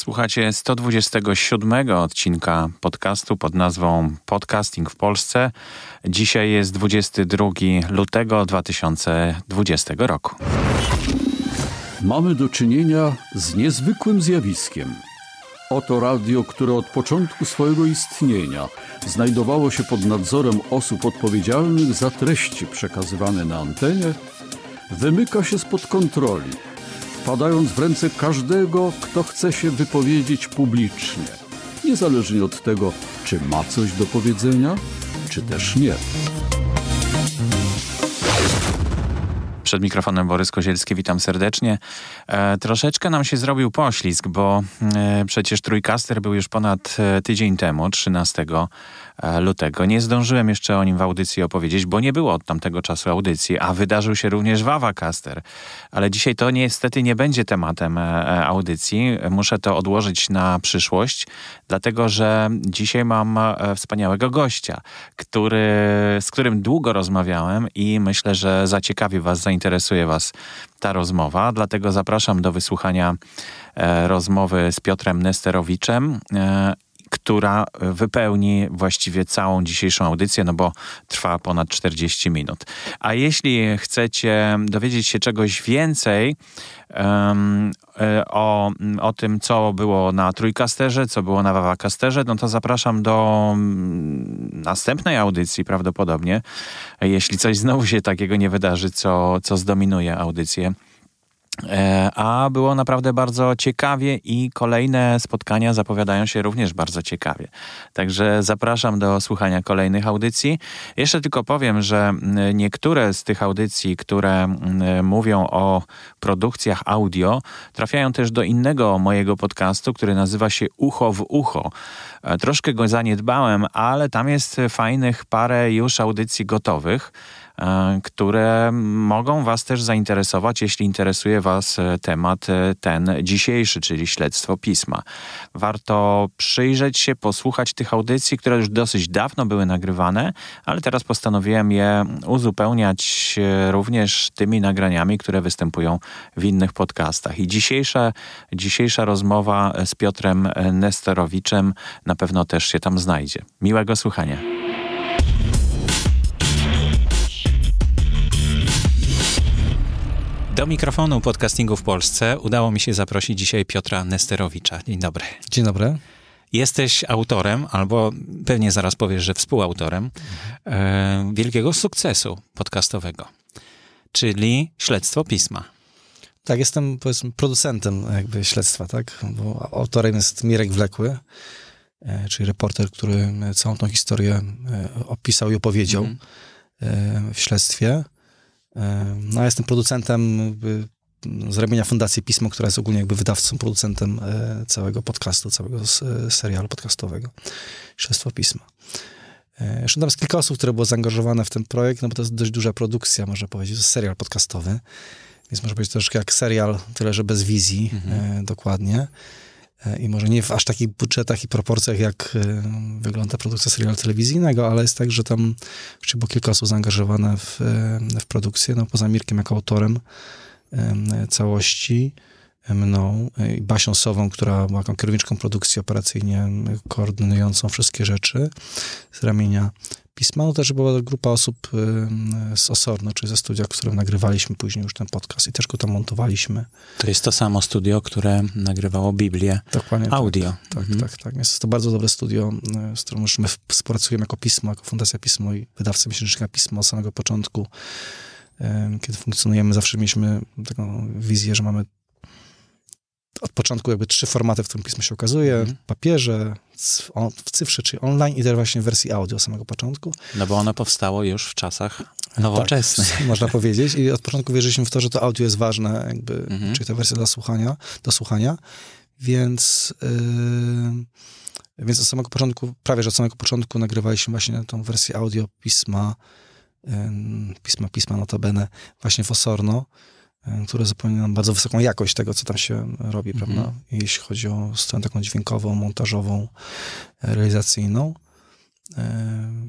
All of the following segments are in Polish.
Słuchacie 127 odcinka podcastu pod nazwą Podcasting w Polsce. Dzisiaj jest 22 lutego 2020 roku. Mamy do czynienia z niezwykłym zjawiskiem. Oto radio, które od początku swojego istnienia znajdowało się pod nadzorem osób odpowiedzialnych za treści przekazywane na antenie, wymyka się spod kontroli wpadając w ręce każdego, kto chce się wypowiedzieć publicznie, niezależnie od tego, czy ma coś do powiedzenia, czy też nie. Przed mikrofonem Borys Kozielski, witam serdecznie. E, troszeczkę nam się zrobił poślizg, bo e, przecież Trójkaster był już ponad e, tydzień temu, 13 E, lutego. Nie zdążyłem jeszcze o nim w audycji opowiedzieć, bo nie było od tamtego czasu audycji, a wydarzył się również Wawa Caster. Ale dzisiaj to niestety nie będzie tematem e, e, audycji. Muszę to odłożyć na przyszłość, dlatego że dzisiaj mam wspaniałego gościa, który, z którym długo rozmawiałem i myślę, że zaciekawi Was, zainteresuje Was ta rozmowa. Dlatego zapraszam do wysłuchania rozmowy z Piotrem Nesterowiczem która wypełni właściwie całą dzisiejszą audycję, no bo trwa ponad 40 minut. A jeśli chcecie dowiedzieć się czegoś więcej um, o, o tym, co było na Trójkasterze, co było na Wawakasterze, no to zapraszam do mm, następnej audycji prawdopodobnie, jeśli coś znowu się takiego nie wydarzy, co, co zdominuje audycję E, a było naprawdę bardzo ciekawie i kolejne spotkania zapowiadają się również bardzo ciekawie. Także zapraszam do słuchania kolejnych audycji. Jeszcze tylko powiem, że niektóre z tych audycji, które mówią o produkcjach audio, trafiają też do innego mojego podcastu, który nazywa się Ucho w Ucho. E, troszkę go zaniedbałem, ale tam jest fajnych parę już audycji gotowych. E, które mogą Was też zainteresować, jeśli interesuje Was e, temat e, ten dzisiejszy, czyli śledztwo pisma. Warto przyjrzeć się, posłuchać tych audycji, które już dosyć dawno były nagrywane, ale teraz postanowiłem je uzupełniać również tymi nagraniami, które występują w innych podcastach. I dzisiejsza, dzisiejsza rozmowa z Piotrem Nestorowiczem na pewno też się tam znajdzie. Miłego słuchania. Do mikrofonu podcastingu w Polsce udało mi się zaprosić dzisiaj Piotra Nesterowicza. Dzień dobry. Dzień dobry. Jesteś autorem, albo pewnie zaraz powiesz, że współautorem e, wielkiego sukcesu podcastowego, czyli Śledztwo Pisma. Tak, jestem powiedzmy producentem jakby śledztwa, tak? Bo autorem jest Mirek Wlekły, e, czyli reporter, który całą tą historię e, opisał i opowiedział mm. e, w śledztwie. No, ja jestem producentem z ramienia Fundacji Pismo, która jest ogólnie jakby wydawcą, producentem e, całego podcastu, całego serialu podcastowego Śledztwo Pisma. E, jeszcze tam jest kilka osób, które było zaangażowane w ten projekt, no bo to jest dość duża produkcja, można powiedzieć, to jest serial podcastowy, więc można powiedzieć troszkę jak serial, tyle że bez wizji mhm. E, dokładnie. I może nie w aż takich budżetach i proporcjach, jak e, wygląda produkcja serialu telewizyjnego, ale jest tak, że tam było kilka osób zaangażowane w, e, w produkcję, no poza Mirkiem jako autorem całości, mną i Basią Sową, która była kierowniczką produkcji operacyjnie koordynującą wszystkie rzeczy z ramienia pisma, no też była grupa osób z Osorno, czyli ze studia, w którym nagrywaliśmy później już ten podcast i też go tam montowaliśmy. To jest to samo studio, które nagrywało Biblię Dokładnie tak. audio. Tak, tak, mhm. tak, tak. Jest to bardzo dobre studio, z którym już my współpracujemy jako Pismo, jako Fundacja Pismo i wydawca miesięcznika Pismo od samego początku. Kiedy funkcjonujemy, zawsze mieliśmy taką wizję, że mamy od początku jakby trzy formaty, w którym pismo się ukazuje. Mhm. W papierze, w cyfrze, czyli online i też właśnie w wersji audio od samego początku. No bo ono powstało już w czasach nowoczesnych. Tak, można powiedzieć. I od początku wierzyliśmy w to, że to audio jest ważne, jakby, mhm. czyli ta wersja dla słuchania, do słuchania. Więc, yy, więc od samego początku, prawie że od samego początku nagrywaliśmy właśnie tą wersję audio pisma, yy, pisma, pisma notabene właśnie w Osorno. E, które zapewnia nam bardzo wysoką jakość tego, co tam się robi, mhm. prawda? Jeśli chodzi o stronę taką dźwiękową, montażową, realizacyjną.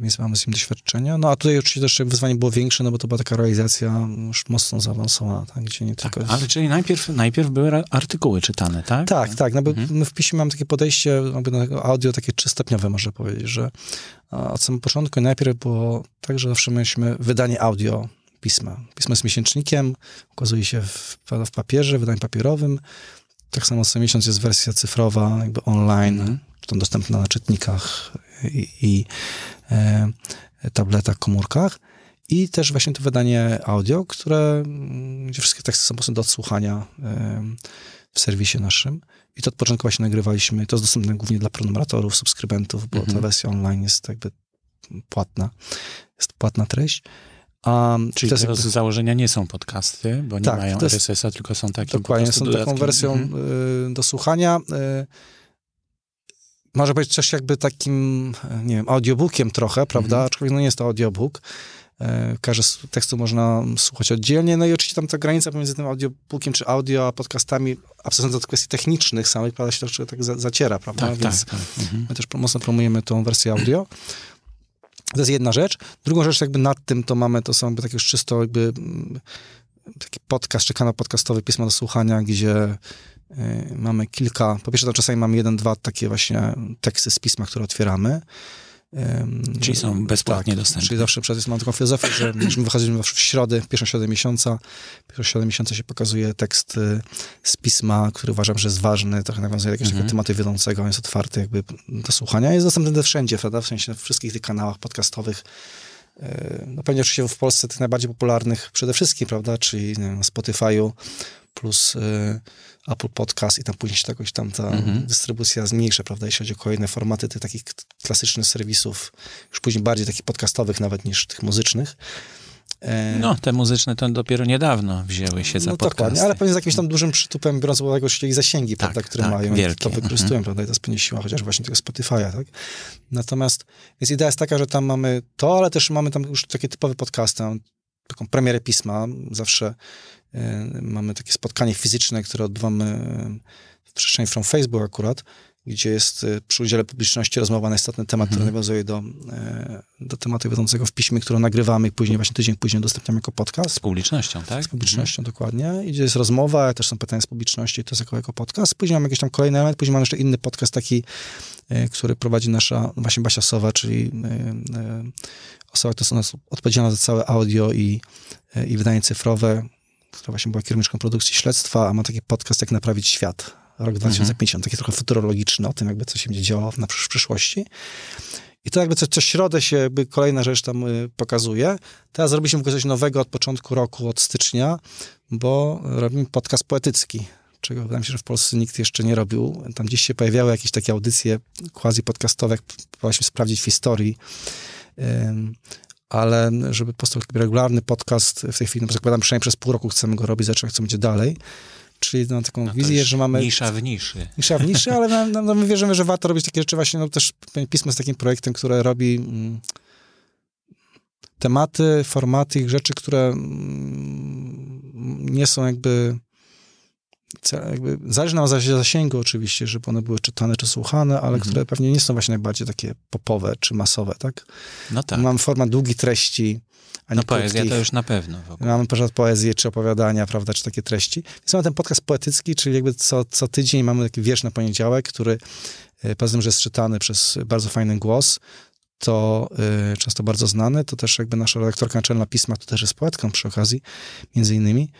więc mamy z nim doświadczenia. No a tutaj oczywiście też wyzwanie było większe, no bo to była taka realizacja już mocno zaawansowana, tak, gdzie nie tak, tylko... Ale czyli najpierw, najpierw były artykuły czytane, tak? Tak, tak, no mhm. my w piśmie mamy takie podejście jakby na audio takie trzystopniowe, można powiedzieć, że od samego początku najpierw było tak, że zawsze mieliśmy wydanie audio pisma. Pismo jest miesięcznikiem, ukazuje się w, w papierze, wydaniu papierowym, tak samo co miesiąc jest wersja cyfrowa, jakby online, mm. -hmm. dostępna na czytnikach i, i e, tabletach, komórkach. I też właśnie to wydanie audio, które, mm, gdzie wszystkie teksty są po prostu do odsłuchania e, w serwisie naszym. I to od początku właśnie nagrywaliśmy. To jest dostępne głównie dla prenumeratorów, subskrybentów, bo mm -hmm. ta mhm. wersja online jest jakby płatna. Jest płatna treść. Um, Czyli teraz z założenia nie są podcasty, bo nie tak, mają jest, RSS-a, tylko są takie Dokładnie, są dodatkiem. taką wersją mhm. y, do słuchania. Y, może być też jakby takim, nie wiem, audiobookiem trochę, prawda? Mhm. Aczkolwiek no nie jest to audiobook. Y, każdy z tekstu można słuchać oddzielnie. No i oczywiście tam ta granica pomiędzy tym audiobookiem czy audio, a podcastami, abstrahując od kwestii technicznych samych, prawda, się troszeczkę tak zaciera, prawda? Tak, Więc tak, tak. Mhm. my też mocno promujemy tą wersję audio. To jest jedna rzecz. Drugą rzecz jakby nad tym to mamy, to są jakby takie już czysto jakby mm, taki podcast, czy kanał podcastowy, pismo do słuchania, gdzie y, mamy kilka, po pierwsze to czasami mamy jeden, dwa takie właśnie teksty z pisma, które otwieramy. Czyli są bezpłatnie tak, dostępne. Czyli zawsze przed mam taką filozofię, że my wychodzimy w środę, pierwszą środę miesiąca. Pierwszą środę miesiąca się pokazuje tekst y, z pisma, który uważam, że jest ważny, trochę nawiązuje do jakiegoś mm -hmm. tematu wiodącego, jest otwarty jakby do słuchania. Jest dostępny wszędzie, prawda? W sensie w wszystkich tych kanałach podcastowych. Y, no pewnie oczywiście w Polsce tych najbardziej popularnych przede wszystkim, prawda? Czyli na Spotify'u plus y, Apple Podcast i tam później się jakoś tam ta mhm. dystrybucja zmniejsza, prawda, jeśli chodzi o kolejne formaty tych takich klasycznych serwisów, już później bardziej takich podcastowych nawet niż tych muzycznych. E, no, te muzyczne to dopiero niedawno wzięły się za no, podcasty. Dokładnie, ale pewnie z jakimś tam dużym przytupem, biorąc pod uwagę ich zasięgi, tak, prawda, które tak, mają, wielkie. to wykorzystują, mhm. prawda, i to jest pewnie siła chociaż właśnie tego Spotify'a, tak? Natomiast, więc idea jest taka, że tam mamy to, ale też mamy tam już takie typowe podcasty, taką premierę pisma, zawsze mamy takie spotkanie fizyczne, które odbywamy e, w przestrzeni From Facebook akurat, gdzie jest e, przy udziale publiczności rozmowa na istotny temat, mhm. który nawiązuje do, do tematu wiodącego w piśmie, które nagrywamy i później, właśnie tydzień później udostępniamy jako podcast. Z publicznością, tak? Z publicznością, mhm. dokładnie. I gdzie jest rozmowa, też są pytania z publiczności, to jest jako, jako podcast. Później mamy jakiś tam kolejny element, później mamy jeszcze inny podcast taki, który prowadzi nasza właśnie Basia Sowa, czyli osoba, która jest odpowiedzialna za całe audio i, i wydanie cyfrowe, która właśnie była kierowniczką produkcji śledztwa, a ma taki podcast jak Naprawić Świat, rok 2050, mhm. taki trochę futurologiczny o tym, jakby co się będzie działo na przysz przyszłości. I to jakby co, co środę się jakby kolejna rzecz tam y, pokazuje. Teraz robiliśmy coś nowego od początku roku, od stycznia, bo robimy podcast poetycki, czego wydaje mi się, że w Polsce nikt jeszcze nie robił. Tam gdzieś się pojawiały jakieś takie audycje quasi-podcastowe, jak próbowaliśmy sprawdzić w historii ale żeby powstał taki regularny podcast, w tej chwili no, zakładam, przynajmniej przez pół roku chcemy go robić, zobaczymy, co będzie dalej. Czyli mam taką no wizję, że mamy... Nisza w niszy. Nisza w niszy, ale no, no, no, my wierzymy, że warto robić takie rzeczy właśnie, no też Pismo jest takim projektem, które robi mm, tematy, formaty i rzeczy, które mm, nie są jakby jakby, zależy nam za zasięgu oczywiście, żeby one były czytane czy słuchane, ale mhm. które pewnie nie są właśnie najbardziej takie popowe czy masowe, tak? No tak. Mam format długich treści, a nie No poezja krótkich. to już na pewno. Mamy na poezję czy opowiadania, prawda, czy takie treści. Więc mamy ten podcast poetycki, czyli jakby co, co tydzień mamy taki wiersz na poniedziałek, który e, poza tym, że jest czytany przez bardzo fajny głos, to y, często bardzo znany, to też jakby nasza redaktorka naczelna pisma, to też jest poetką przy okazji, między innymi,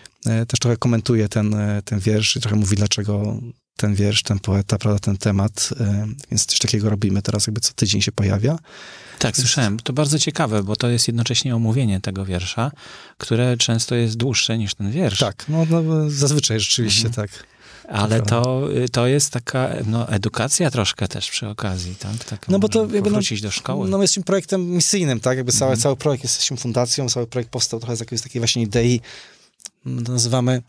y, też trochę komentuje ten, y, ten wiersz i trochę mówi, dlaczego ten wiersz, ten poeta, prawda, ten temat, więc coś takiego robimy teraz, jakby co tydzień się pojawia. Tak, słyszałem. To bardzo ciekawe, bo to jest jednocześnie omówienie tego wiersza, które często jest dłuższe niż ten wiersz. Tak, no, no zazwyczaj rzeczywiście mhm. tak. Ale to, to jest taka no, edukacja troszkę też przy okazji, tak? tak no bo to jakby no, wrócić do szkoły. No my jesteśmy projektem misyjnym, tak? Jakby cały, mm. cały projekt, jesteśmy fundacją, cały projekt powstał trochę z jakiejś takiej właśnie idei, to nazywamy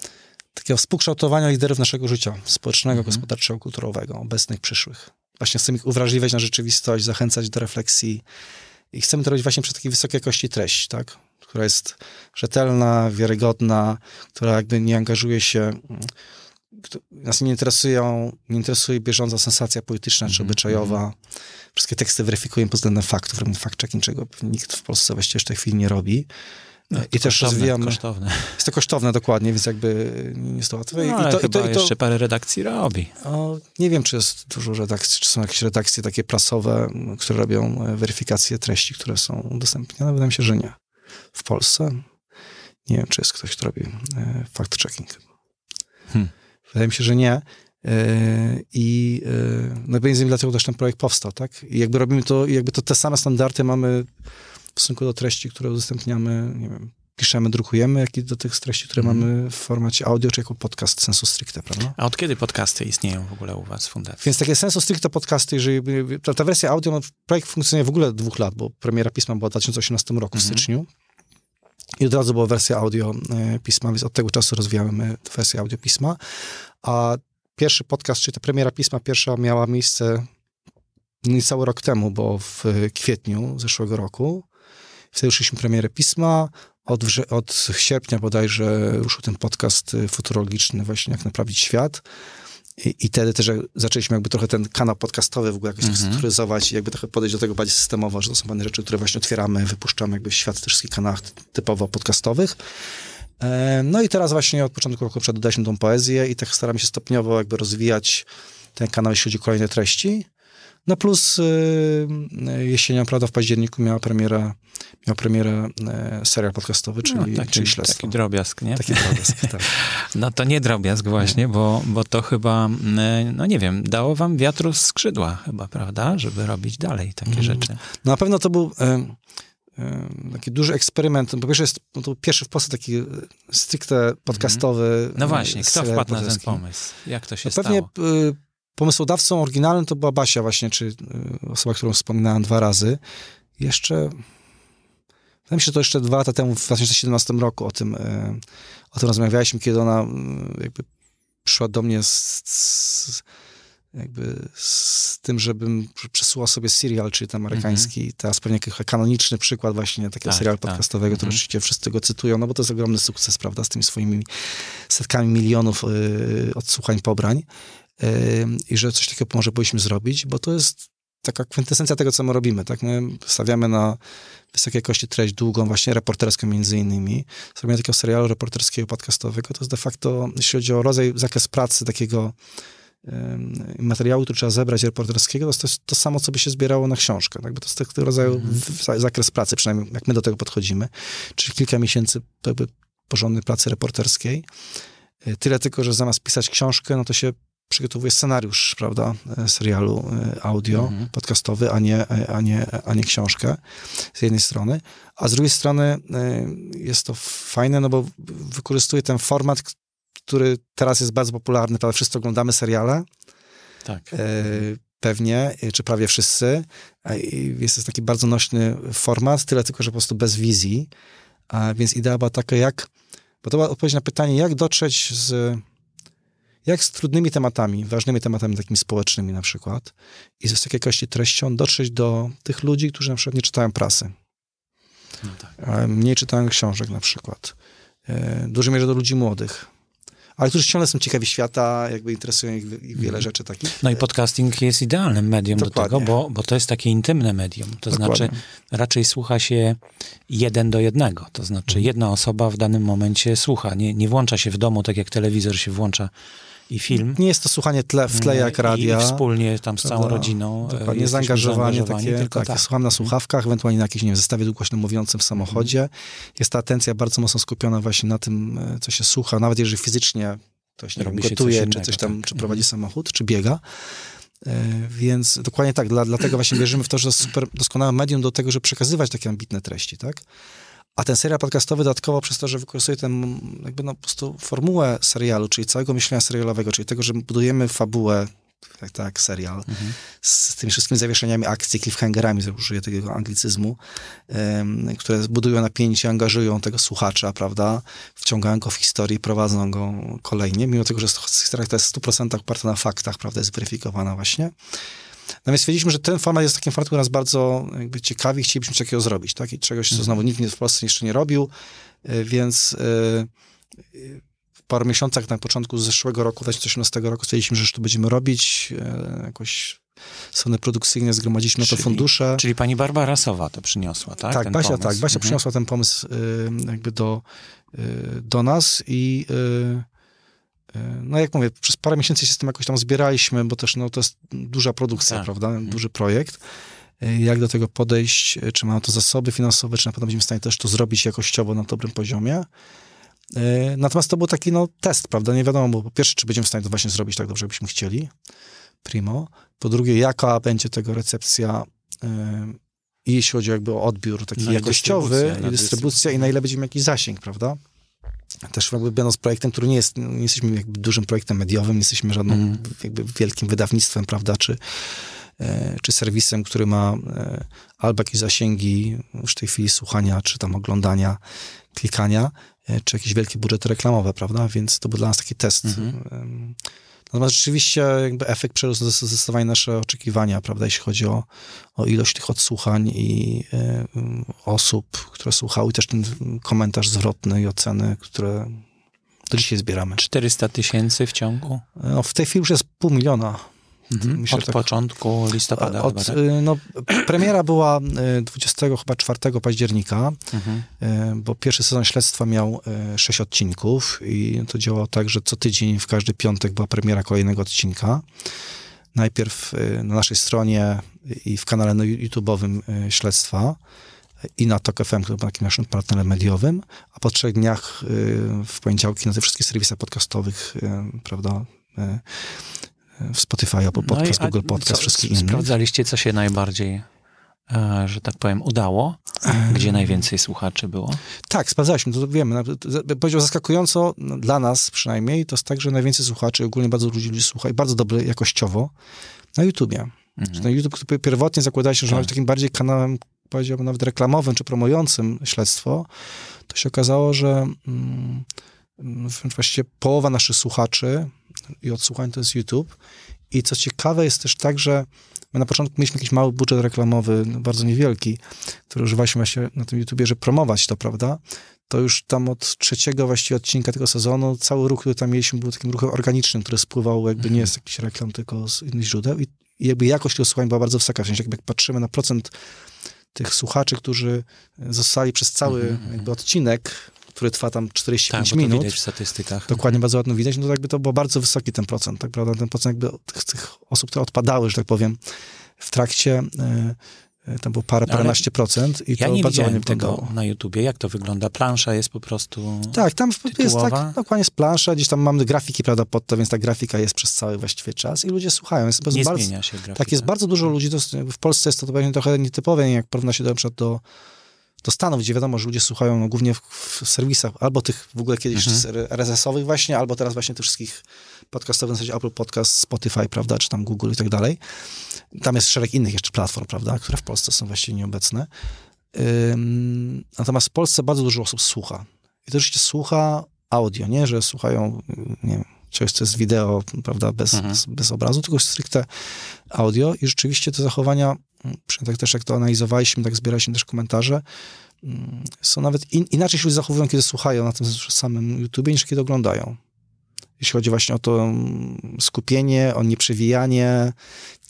takiego współkształtowania liderów naszego życia społecznego, mm. gospodarczego, kulturowego, obecnych, przyszłych. Właśnie chcemy ich uwrażliwiać na rzeczywistość, zachęcać do refleksji i chcemy to robić właśnie przez takiej wysokiej jakości treść, tak? Która jest rzetelna, wiarygodna, która jakby nie angażuje się nas nie interesują, nie interesuje bieżąca sensacja polityczna czy Mhm, obyczajowa. Wszystkie teksty weryfikujemy pod względem faktów, robimy fact-checking, czego nikt w Polsce właściwie w tej chwili nie robi. No, I też kosztowne, rozwijamy... Kosztowne. Jest to kosztowne dokładnie, więc jakby nie jest to łatwe. No, I to, i to, i to, jeszcze parę redakcji robi. o, nie wiem, czy jest dużo redakcji, czy są jakieś redakcje takie prasowe, które robią e, weryfikację treści, które są udostępniane. Wydaje mi się, że nie. W Polsce nie wiem, czy jest ktoś, kto robi e, fact-checking. Hmm. Wydaje mi się, że nie. E, I e, no między innymi dlatego też ten projekt powstał, tak? I jakby robimy to, jakby to te same standardy mamy w stosunku do treści, które udostępniamy, nie wiem, piszemy, drukujemy, jak i do tych treści, które Mhm. mamy w formacie audio, czy jako podcast sensu stricte, prawda? A od kiedy podcasty istnieją w ogóle u was w fundacji? Więc takie sensu stricte podcasty, jeżeli ta, ta wersja audio, no, projekt funkcjonuje w ogóle od dwóch lat, bo premiera pisma była w 2018 roku w Mhm. styczniu. I od razu była wersja audio e, pisma, więc od tego czasu rozwijamy wersję audio pisma. A pierwszy podcast, czyli ta premiera pisma pierwsza miała miejsce niecały rok temu, bo w kwietniu zeszłego roku. Wtedy ruszyliśmy premierę pisma. Od, od sierpnia bodajże ruszył ten podcast y, futurologiczny, właśnie jak naprawić świat. I, I wtedy też zaczęliśmy jakby trochę ten kanał podcastowy w ogóle jakoś tak Mhm. strukturyzować i jakby trochę podejść do tego bardziej systemowo, że to są pewne rzeczy, które właśnie otwieramy, wypuszczamy jakby w świat w tych wszystkich kanałach ty- typowo podcastowych. E, No i teraz właśnie od początku roku dodaliśmy tą poezję i tak staramy się stopniowo jakby rozwijać ten kanał, jeśli chodzi o kolejne treści. No plus y, y, jesienią, prawda, w październiku miała premierę, miał premierę e, serial podcastowy, czyli, no, taki, czyli Śledztwo. taki drobiazg, nie? Taki drobiazg, tak. No to nie drobiazg właśnie, bo, bo to chyba, mm, no nie wiem, dało wam wiatru z skrzydła chyba, prawda? Żeby robić dalej takie Mhm. rzeczy. No na pewno to był e, e, taki duży eksperyment. Po pierwsze jest no to był pierwszy w Polsce taki e, stricte podcastowy No e, właśnie, kto wpadł na ten pomysł? Jak to się No pewnie stało? e, pomysłodawcą oryginalnym to była Basia właśnie, czy e, osoba, którą wspominałem dwa razy. Jeszcze, wydaje mi się, że to jeszcze dwa lata temu, w 2017 roku o tym, e, o tym rozmawialiśmy, kiedy ona mm, jakby przyszła do mnie z, z jakby z tym, żebym przesuła sobie serial, czyli ten amerykański, teraz pewnie jakiś kanoniczny przykład właśnie takiego Tak, serialu tak. podcastowego, który Mhm. oczywiście wszyscy go cytują, no bo to jest ogromny sukces, prawda, z tymi swoimi setkami milionów y, odsłuchań, pobrań y, i że coś takiego może powinniśmy zrobić, bo to jest taka kwintesencja tego, co my robimy, tak? My stawiamy na wysokiej jakości treść długą, właśnie reporterską między innymi. Zrobienie takiego serialu reporterskiego, podcastowego, to jest de facto, jeśli chodzi o rodzaj, zakres pracy takiego materiału, który trzeba zebrać reporterskiego, to jest to samo, co by się zbierało na książkę. Tak? Bo to jest tego rodzaju w- w- zakres pracy, przynajmniej jak my do tego podchodzimy. Czyli kilka miesięcy jakby porządnej pracy reporterskiej. E, Tyle tylko, że zamiast pisać książkę, no to się przygotowuje scenariusz, prawda, e, serialu e, audio, Mhm. podcastowy, a nie, e, a, nie, a nie książkę z jednej strony. A z drugiej strony jest to fajne, no bo wykorzystuje ten format, który teraz jest bardzo popularny, prawda, wszyscy oglądamy seriale, Tak. e, pewnie, czy prawie wszyscy. Jest to taki bardzo nośny format, tyle tylko, że po prostu bez wizji. A więc idea była taka, jak, bo to była odpowiedź na pytanie, jak dotrzeć z, jak z trudnymi tematami, ważnymi tematami takimi społecznymi na przykład i z wysokiej jakości treścią dotrzeć do tych ludzi, którzy na przykład nie czytają prasy, No tak. mniej czytają książek na przykład. E, W dużej mierze do ludzi młodych. Ale którzy ciągle są ciekawi świata, jakby interesują ich, ich wiele Mhm. rzeczy takich. No i podcasting jest idealnym medium do Dokładnie. tego, bo, bo to jest takie intymne medium. To Dokładnie. znaczy raczej słucha się jeden do jednego. To znaczy Mhm. jedna osoba w danym momencie słucha. Nie, nie włącza się w domu, tak jak telewizor się włącza i film. Nie jest to słuchanie tle, w tle jak radia. I wspólnie tam z całą Prawda? rodziną. e, Dokładnie, zaangażowanie zaangażowani, takie, tylko tak, tak. słucham na słuchawkach, ewentualnie na jakimś, nie wiem, zestawie długośno mówiącym w samochodzie. Jest ta atencja bardzo mocno skupiona właśnie na tym, e, co się słucha, nawet jeżeli fizycznie ktoś nie wiem, Robi się coś gotuje, czy innego, coś tam, tak. czy prowadzi samochód, czy biega. E, Więc dokładnie tak, dla, dlatego właśnie wierzymy w to, że to jest super doskonałe medium do tego, żeby przekazywać takie ambitne treści, tak? A ten serial podcastowy dodatkowo przez to, że wykorzystuje tę jakby no po prostu formułę serialu, czyli całego myślenia serialowego, czyli tego, że budujemy fabułę, tak, tak serial, Mhm. z tymi wszystkimi zawieszeniami akcji, cliffhangerami, użyję takiego anglicyzmu, em, które budują napięcie, angażują tego słuchacza, prawda, wciągają go w historię prowadzą go kolejnie, mimo tego, że historia, która jest w 100% oparta na faktach, prawda, jest weryfikowana właśnie. Natomiast stwierdziliśmy, że ten format jest takim formatem, który nas bardzo jakby ciekawi, chcielibyśmy coś takiego zrobić, tak? I czegoś, co znowu nikt w Polsce jeszcze nie robił, y, więc y, y, paru miesiącach, na początku zeszłego roku, 2018 roku, stwierdziliśmy, że już to będziemy robić, e, jakoś strony produkcyjne, zgromadziliśmy na to Czyli- fundusze. Czyli pani Barbara Sowa to przyniosła, tak? Tak, ten Basia, pomysł? tak, Basia Mhm. przyniosła ten pomysł y, jakby do, y, do nas i y, no jak mówię, przez parę miesięcy się z tym jakoś tam zbieraliśmy, bo też no, to jest duża produkcja, Tak. prawda, duży projekt. Y, Jak do tego podejść, y, czy mamy to zasoby finansowe, czy na pewno będziemy w stanie też to zrobić jakościowo na dobrym poziomie. Natomiast to był taki no, test, prawda? Nie wiadomo, bo po pierwsze, czy będziemy w stanie to właśnie zrobić tak dobrze, jakbyśmy chcieli. Primo. Po drugie, jaka będzie tego recepcja i jeśli chodzi jakby o odbiór taki No jakościowy dystrybucja, i dystrybucja i na ile będziemy jakiś zasięg, prawda? Też jakby będąc projektem, który nie jest, nie jesteśmy jakby dużym projektem mediowym, nie jesteśmy żadnym Mhm. jakby wielkim wydawnictwem, prawda, czy, e, czy serwisem, który ma e, albo jakieś zasięgi już w tej chwili słuchania, czy tam oglądania, klikania, e, czy jakieś wielkie budżety reklamowe, prawda? Więc to był dla nas taki test. Mhm. Em, Natomiast rzeczywiście jakby efekt przerósł zdecydowanie nasze oczekiwania, prawda, jeśli chodzi o, o ilość tych odsłuchań i e, mm, osób, które słuchały, i też ten komentarz zwrotny i oceny, które do dzisiaj zbieramy. 400 tysięcy w ciągu? No, w tej chwili już jest pół miliona. Mhm. Myślę, Od tak- początku listopada Od, tak? y, no, premiera była y, 20 chyba 4 października, Mhm. y, bo pierwszy sezon śledztwa miał y, sześć odcinków i to działało tak, że co tydzień w każdy piątek była premiera kolejnego odcinka. Najpierw y, na naszej stronie i w kanale no, YouTube'owym y, śledztwa i na TOK FM, który był takim naszym partnerem mediowym, a po trzech dniach y, w poniedziałki na tych wszystkich serwisach podcastowych, y, prawda, y, y, w Spotify, Apple No Podcast, a Google Podcast, co, wszystkich innych. Sprawdzaliście, co się najbardziej, e, że tak powiem, udało? Gdzie najwięcej słuchaczy było? Tak, sprawdzaliśmy, to wiemy. To- Powiedział zaskakująco, no, dla nas przynajmniej, to jest tak, że najwięcej słuchaczy, ogólnie bardzo dużo ludzi słucha i bardzo dobry jakościowo na YouTubie. Mhm. Ten YouTube, który pierwotnie zakładaliśmy, że Tak. ma być takim bardziej kanałem, powiedziałbym nawet reklamowym, czy promującym śledztwo, to się okazało, że mm, wręcz właściwie połowa naszych słuchaczy i odsłuchań to jest YouTube. I co ciekawe jest też tak, że my na początku mieliśmy jakiś mały budżet reklamowy, no, bardzo niewielki, który używaliśmy właśnie na tym YouTubie, żeby promować to, prawda? To już tam od trzeciego właściwie odcinka tego sezonu cały ruch, który tam mieliśmy, był takim ruchem organicznym, który spływał jakby nie z jakichś reklam, tylko z innych źródeł. I, i jakby jakość tych słuchań była bardzo wysoka. W sensie jakby jak patrzymy na procent tych słuchaczy, którzy zostali przez cały jakby odcinek, który trwa tam 45 Tak, minut, widać w statystykach. dokładnie bardzo ładno widać, no to jakby to był bardzo wysoki ten procent, tak prawda? Ten procent jakby tych, tych osób, które odpadały, że tak powiem, w trakcie, y, y, tam było parę, Ale paręnaście procent i Ja to nie bardzo ładnie tego na YouTubie. Jak to wygląda? Plansza jest po prostu... Tak, tam jest tytułowa? tak, dokładnie jest plansza, gdzieś tam mamy grafiki, prawda, pod to, więc ta grafika jest przez cały właściwie czas i ludzie słuchają. Jest Nie bardzo, zmienia się grafika. Tak, jest bardzo dużo ludzi, to jest, w Polsce jest to, to pewnie trochę nietypowe, jak porówna się do, na przykład do, do Stanów, gdzie wiadomo, że ludzie słuchają no, głównie w, w serwisach, albo tych w ogóle kiedyś Mhm. RSS-owych właśnie, albo teraz właśnie tych wszystkich podcastowych, w zasadzie Apple Podcast, Spotify, prawda, czy tam Google i tak dalej. Tam jest szereg innych jeszcze platform, prawda, które w Polsce są właściwie nieobecne. Ym, natomiast w Polsce bardzo dużo osób słucha. I to rzeczywiście słucha audio, nie, że słuchają, nie wiem, czegoś, co jest wideo, prawda, bez, Mhm. bez, bez obrazu, tylko stricte audio i rzeczywiście te zachowania, tak też jak to analizowaliśmy, tak zbieraliśmy też komentarze, mm, są nawet in, inaczej się ludzie zachowują, kiedy słuchają na tym samym YouTubie, niż kiedy oglądają. Jeśli chodzi właśnie o to mm, skupienie, o nieprzewijanie,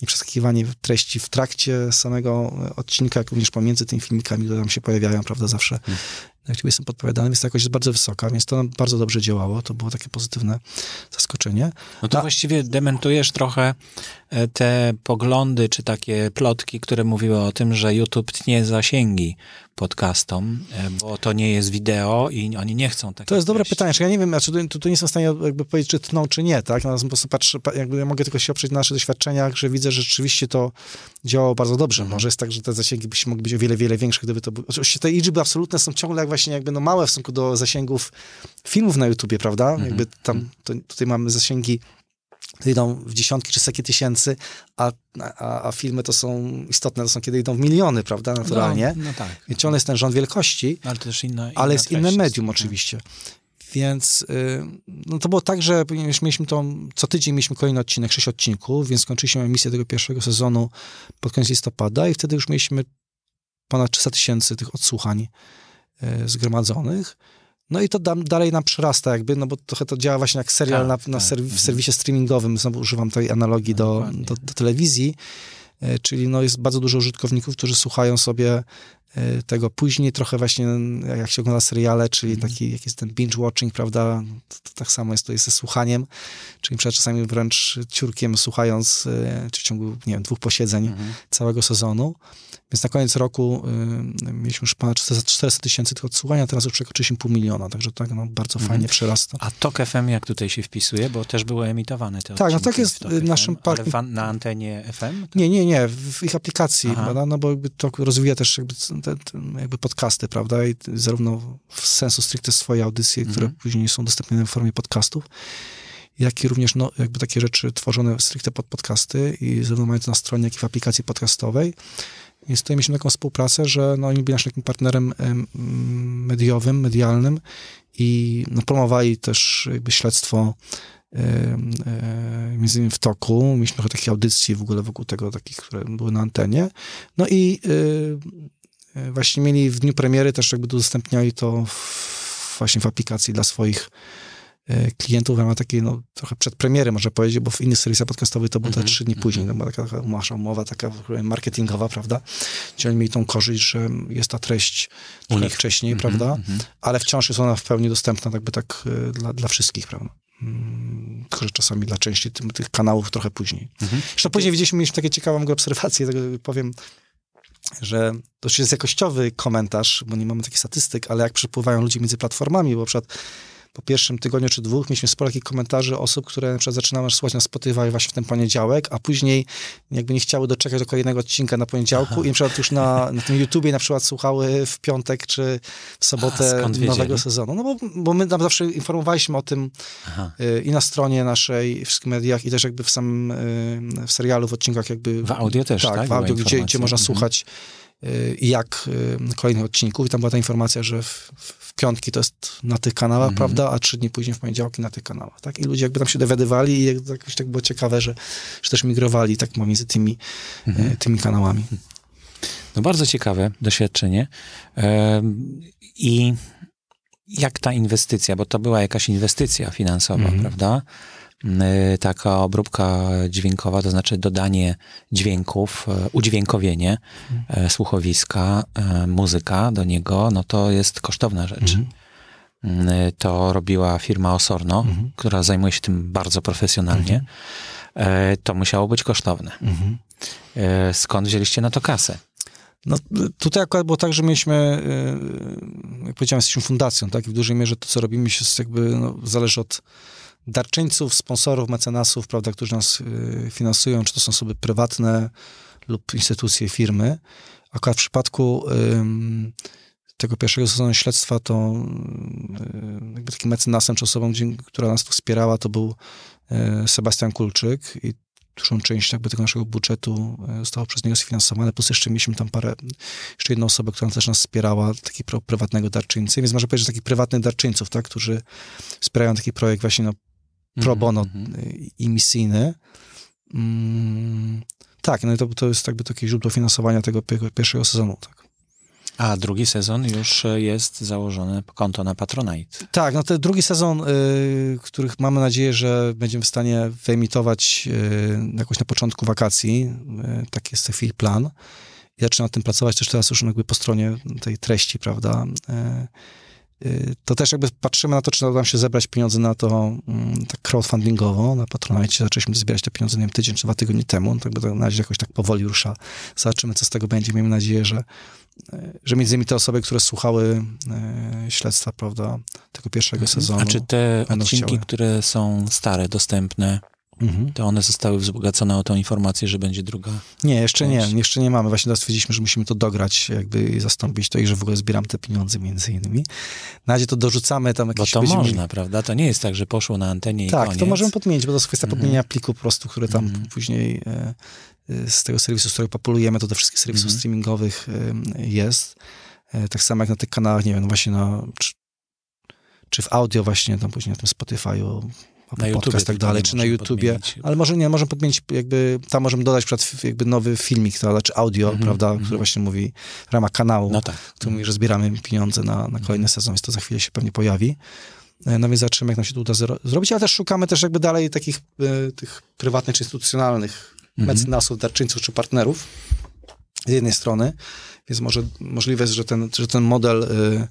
nieprzeskakiwanie treści w trakcie samego odcinka, jak również pomiędzy tymi filmikami, które tam się pojawiają, prawda, zawsze na YouTubie są podpowiadane, więc ta jakość jest bardzo wysoka, więc to nam bardzo dobrze działało, to było takie pozytywne zaskoczenie. No to A- właściwie dementujesz trochę te poglądy, czy takie plotki, które mówiły o tym, że YouTube tnie zasięgi podcastom, e, bo to nie jest wideo i oni nie chcą takich To jest dobre treści. pytanie, czy ja nie wiem, znaczy, tu, tu nie jestem w stanie jakby powiedzieć, czy tną, czy nie, tak? Natomiast po prostu patrzę, pa- jakby ja mogę tylko się oprzeć na naszych doświadczeniach, że widzę, że rzeczywiście to działało bardzo dobrze. Może jest tak, że te zasięgi by się mogły być o wiele, wiele większe, gdyby to było... Oczywiście te liczby absolutne są ciągle jak właśnie jakby no małe w stosunku do zasięgów filmów na YouTubie, prawda? Jakby tam, to, tutaj mamy zasięgi to idą w dziesiątki czy setki tysięcy, a, a, a filmy to są istotne, to są kiedy idą w miliony, prawda, naturalnie. No, no tak. Więc ciągle jest ten rząd wielkości, No, ale też inna, inna ale jest inne jest. medium Mhm. oczywiście. Więc y, no to było tak, że mieliśmy to, co tydzień mieliśmy kolejny odcinek, sześć odcinków, więc skończyliśmy emisję tego pierwszego sezonu pod koniec listopada i wtedy już mieliśmy ponad 300 tysięcy tych odsłuchań y, zgromadzonych. No i to da, dalej nam przerasta jakby, no bo trochę to działa właśnie jak serial Tak, na, na tak, w mhm. serwisie streamingowym, znowu używam tej analogii do, do, do telewizji, E, czyli no jest bardzo dużo użytkowników, którzy słuchają sobie tego później, trochę właśnie jak się ogląda seriale, czyli Mhm. taki jak jest ten binge watching, prawda, to, to tak samo jest jest ze słuchaniem, czyli czasami wręcz ciurkiem słuchając, czy w ciągu, nie wiem, dwóch posiedzeń Mhm. całego sezonu. Więc na koniec roku y, mieliśmy już ponad 400 400 tysięcy tych odsłuchania, teraz już przekroczyliśmy pół miliona, także tak no, bardzo Mhm. fajnie przyrasta. A TOK FM jak tutaj się wpisuje? Bo też były emitowane te Tak, no tak jest w TOK y, naszym w, na antenie FM? Nie, nie, nie, w ich aplikacji, Aha. prawda? no bo jakby to rozwija też jakby, te, jakby podcasty, prawda, i zarówno w sensu stricte swoje audycje, które Mhm. później są dostępne w formie podcastów, jak i również no, jakby takie rzeczy tworzone stricte pod podcasty i zarówno mają to na stronie, jak i w aplikacji podcastowej. Więc tutaj mieliśmy taką współpracę, że no, oni byli naszym takim partnerem em, mediowym, medialnym i no, promowali też jakby śledztwo e, między innymi w toku. Mieliśmy trochę takich audycji w ogóle wokół tego, takich, które były na antenie. No i y, właśnie mieli w dniu premiery też jakby udostępniali to w, właśnie w aplikacji dla swoich y, klientów w ramach takiej, no, trochę przedpremiery, można powiedzieć, bo w innych serwisach podcastowych to było te Mhm, trzy dni później, no, była taka, taka nasza umowa taka marketingowa, prawda? Gdzie oni mieli tą korzyść, że jest ta treść trochę nich. wcześniej, Mhm, prawda? mhm. Ale wciąż jest ona w pełni dostępna jakby tak y, dla, dla wszystkich, prawda? Mm, Tylko, że czasami dla części tym, tych kanałów trochę później. Mhm. Zresztą później widzieliśmy, mieliśmy takie ciekawą obserwację, tego powiem, że to już jest jakościowy komentarz, bo nie mamy takich statystyk, ale jak przepływają ludzie między platformami, bo na przykład po pierwszym tygodniu czy dwóch mieliśmy sporo takich komentarzy osób, które na przykład zaczynały słuchać na Spotify właśnie w ten poniedziałek, a później jakby nie chciały doczekać do kolejnego odcinka na poniedziałku Aha. i na przykład już na, na tym YouTubie na przykład słuchały w piątek czy w A, sobotę skąd nowego wiedzieli? sezonu. No bo, bo my tam zawsze informowaliśmy o tym y, i na stronie naszej, w wszystkich mediach i też jakby w samym, y, w serialu, w odcinkach jakby... W audio też, tak? Tak, w audio, gdzie, gdzie można Mhm. słuchać jak y, kolejnych odcinków i tam była ta informacja, że w, w piątki to jest na tych kanałach, Mhm. prawda, a trzy dni później w poniedziałki na tych kanałach, tak? I ludzie jakby tam się dowiadywali i jak- jakoś tak było ciekawe, że, że też migrowali tak pomiędzy tymi, Mhm. y, tymi kanałami. No bardzo ciekawe doświadczenie. I jak ta inwestycja, bo to była jakaś inwestycja finansowa, Mhm. prawda? Y, Taka obróbka dźwiękowa, to znaczy dodanie dźwięków, e, udźwiękowienie Mhm. e, słuchowiska, e, muzyka do niego, no to jest kosztowna rzecz. Mhm. Y, To robiła firma Osorno, Mhm. która zajmuje się tym bardzo profesjonalnie. E, To musiało być kosztowne. Mhm. E, Skąd wzięliście na to kasę? No, tutaj akurat było tak, że mieliśmy, jak powiedziałem, jesteśmy fundacją, tak? I w dużej mierze to, co robimy, się jakby no, zależy od darczyńców, sponsorów, mecenasów, prawda, którzy nas y, finansują, czy to są osoby prywatne lub instytucje, firmy. Akurat w przypadku ym, tego pierwszego sezonu śledztwa, to y, jakby takim mecenasem, czy osobą, która nas tu wspierała, to był y, Sebastian Kulczyk i dużą część jakby tego naszego budżetu e, zostało przez niego sfinansowane, plus jeszcze mieliśmy tam parę, jeszcze jedną osobę, która też nas wspierała, takiego prywatnego darczyńcy, więc można powiedzieć, że takich prywatnych darczyńców, tak, którzy wspierają taki projekt właśnie no, pro bono Mhm. y, i misyjny. Mm, tak, no i to, to jest jakby takie źródło finansowania tego pier- pierwszego sezonu, tak. A drugi sezon już e, jest założone konto na Patronite. Tak, no ten drugi sezon, y, których mamy nadzieję, że będziemy w stanie wyemitować y, jakoś na początku wakacji. Y, taki jest w tej chwili plan. I zaczynam nad tym pracować też teraz już jakby po stronie tej treści, prawda. Y, to też jakby patrzymy na to, czy uda nam się zebrać pieniądze na to mm, tak crowdfundingowo, na Patronite. Zaczęliśmy zbierać te pieniądze, nie wiem, tydzień czy dwa tygodnie temu. Tak by to na razie jakoś tak powoli rusza. Zobaczymy, co z tego będzie. Miejmy nadzieję, że y, że między innymi te osoby, które słuchały y, śledztwa, prawda, tego pierwszego sezonu. A czy te odcinki, chciały. które są stare, dostępne, Mhm. to one zostały wzbogacone o tą informację, że będzie druga? Nie, jeszcze nie, Część. jeszcze nie mamy. Właśnie teraz stwierdziliśmy, że musimy to dograć, jakby i zastąpić to i że w ogóle zbieram te pieniądze między innymi. Na razie to dorzucamy tam Bo jakieś... to będziemy można, prawda? To nie jest tak, że poszło na antenie i Tak, koniec. to możemy podmienić, bo to jest kwestia Mhm. podmienienia pliku po prostu, który tam Mhm. później e, e, z tego serwisu, z którego populujemy, to do wszystkich serwisów Mhm. streamingowych e, jest. E, tak samo jak na tych kanałach, nie wiem, no właśnie na... Czy, czy w audio właśnie, tam później na tym Spotify'u, na podcast tak dalej, czy na YouTubie, ale może nie, możemy podmienić jakby, tam możemy dodać przykład jakby nowy filmik, prawda, czy audio, mm -hmm, prawda, mm -hmm. który właśnie mówi w ramach kanału, no tak. który mówi, że zbieramy pieniądze na, na kolejny sezon, więc to za chwilę się pewnie pojawi. E, no więc zobaczymy, jak nam się to uda zrobić, ale też szukamy też jakby dalej takich y, tych prywatnych czy instytucjonalnych mm -hmm. mecenasów, darczyńców czy partnerów z jednej strony, więc może możliwe jest, że ten, że ten model y,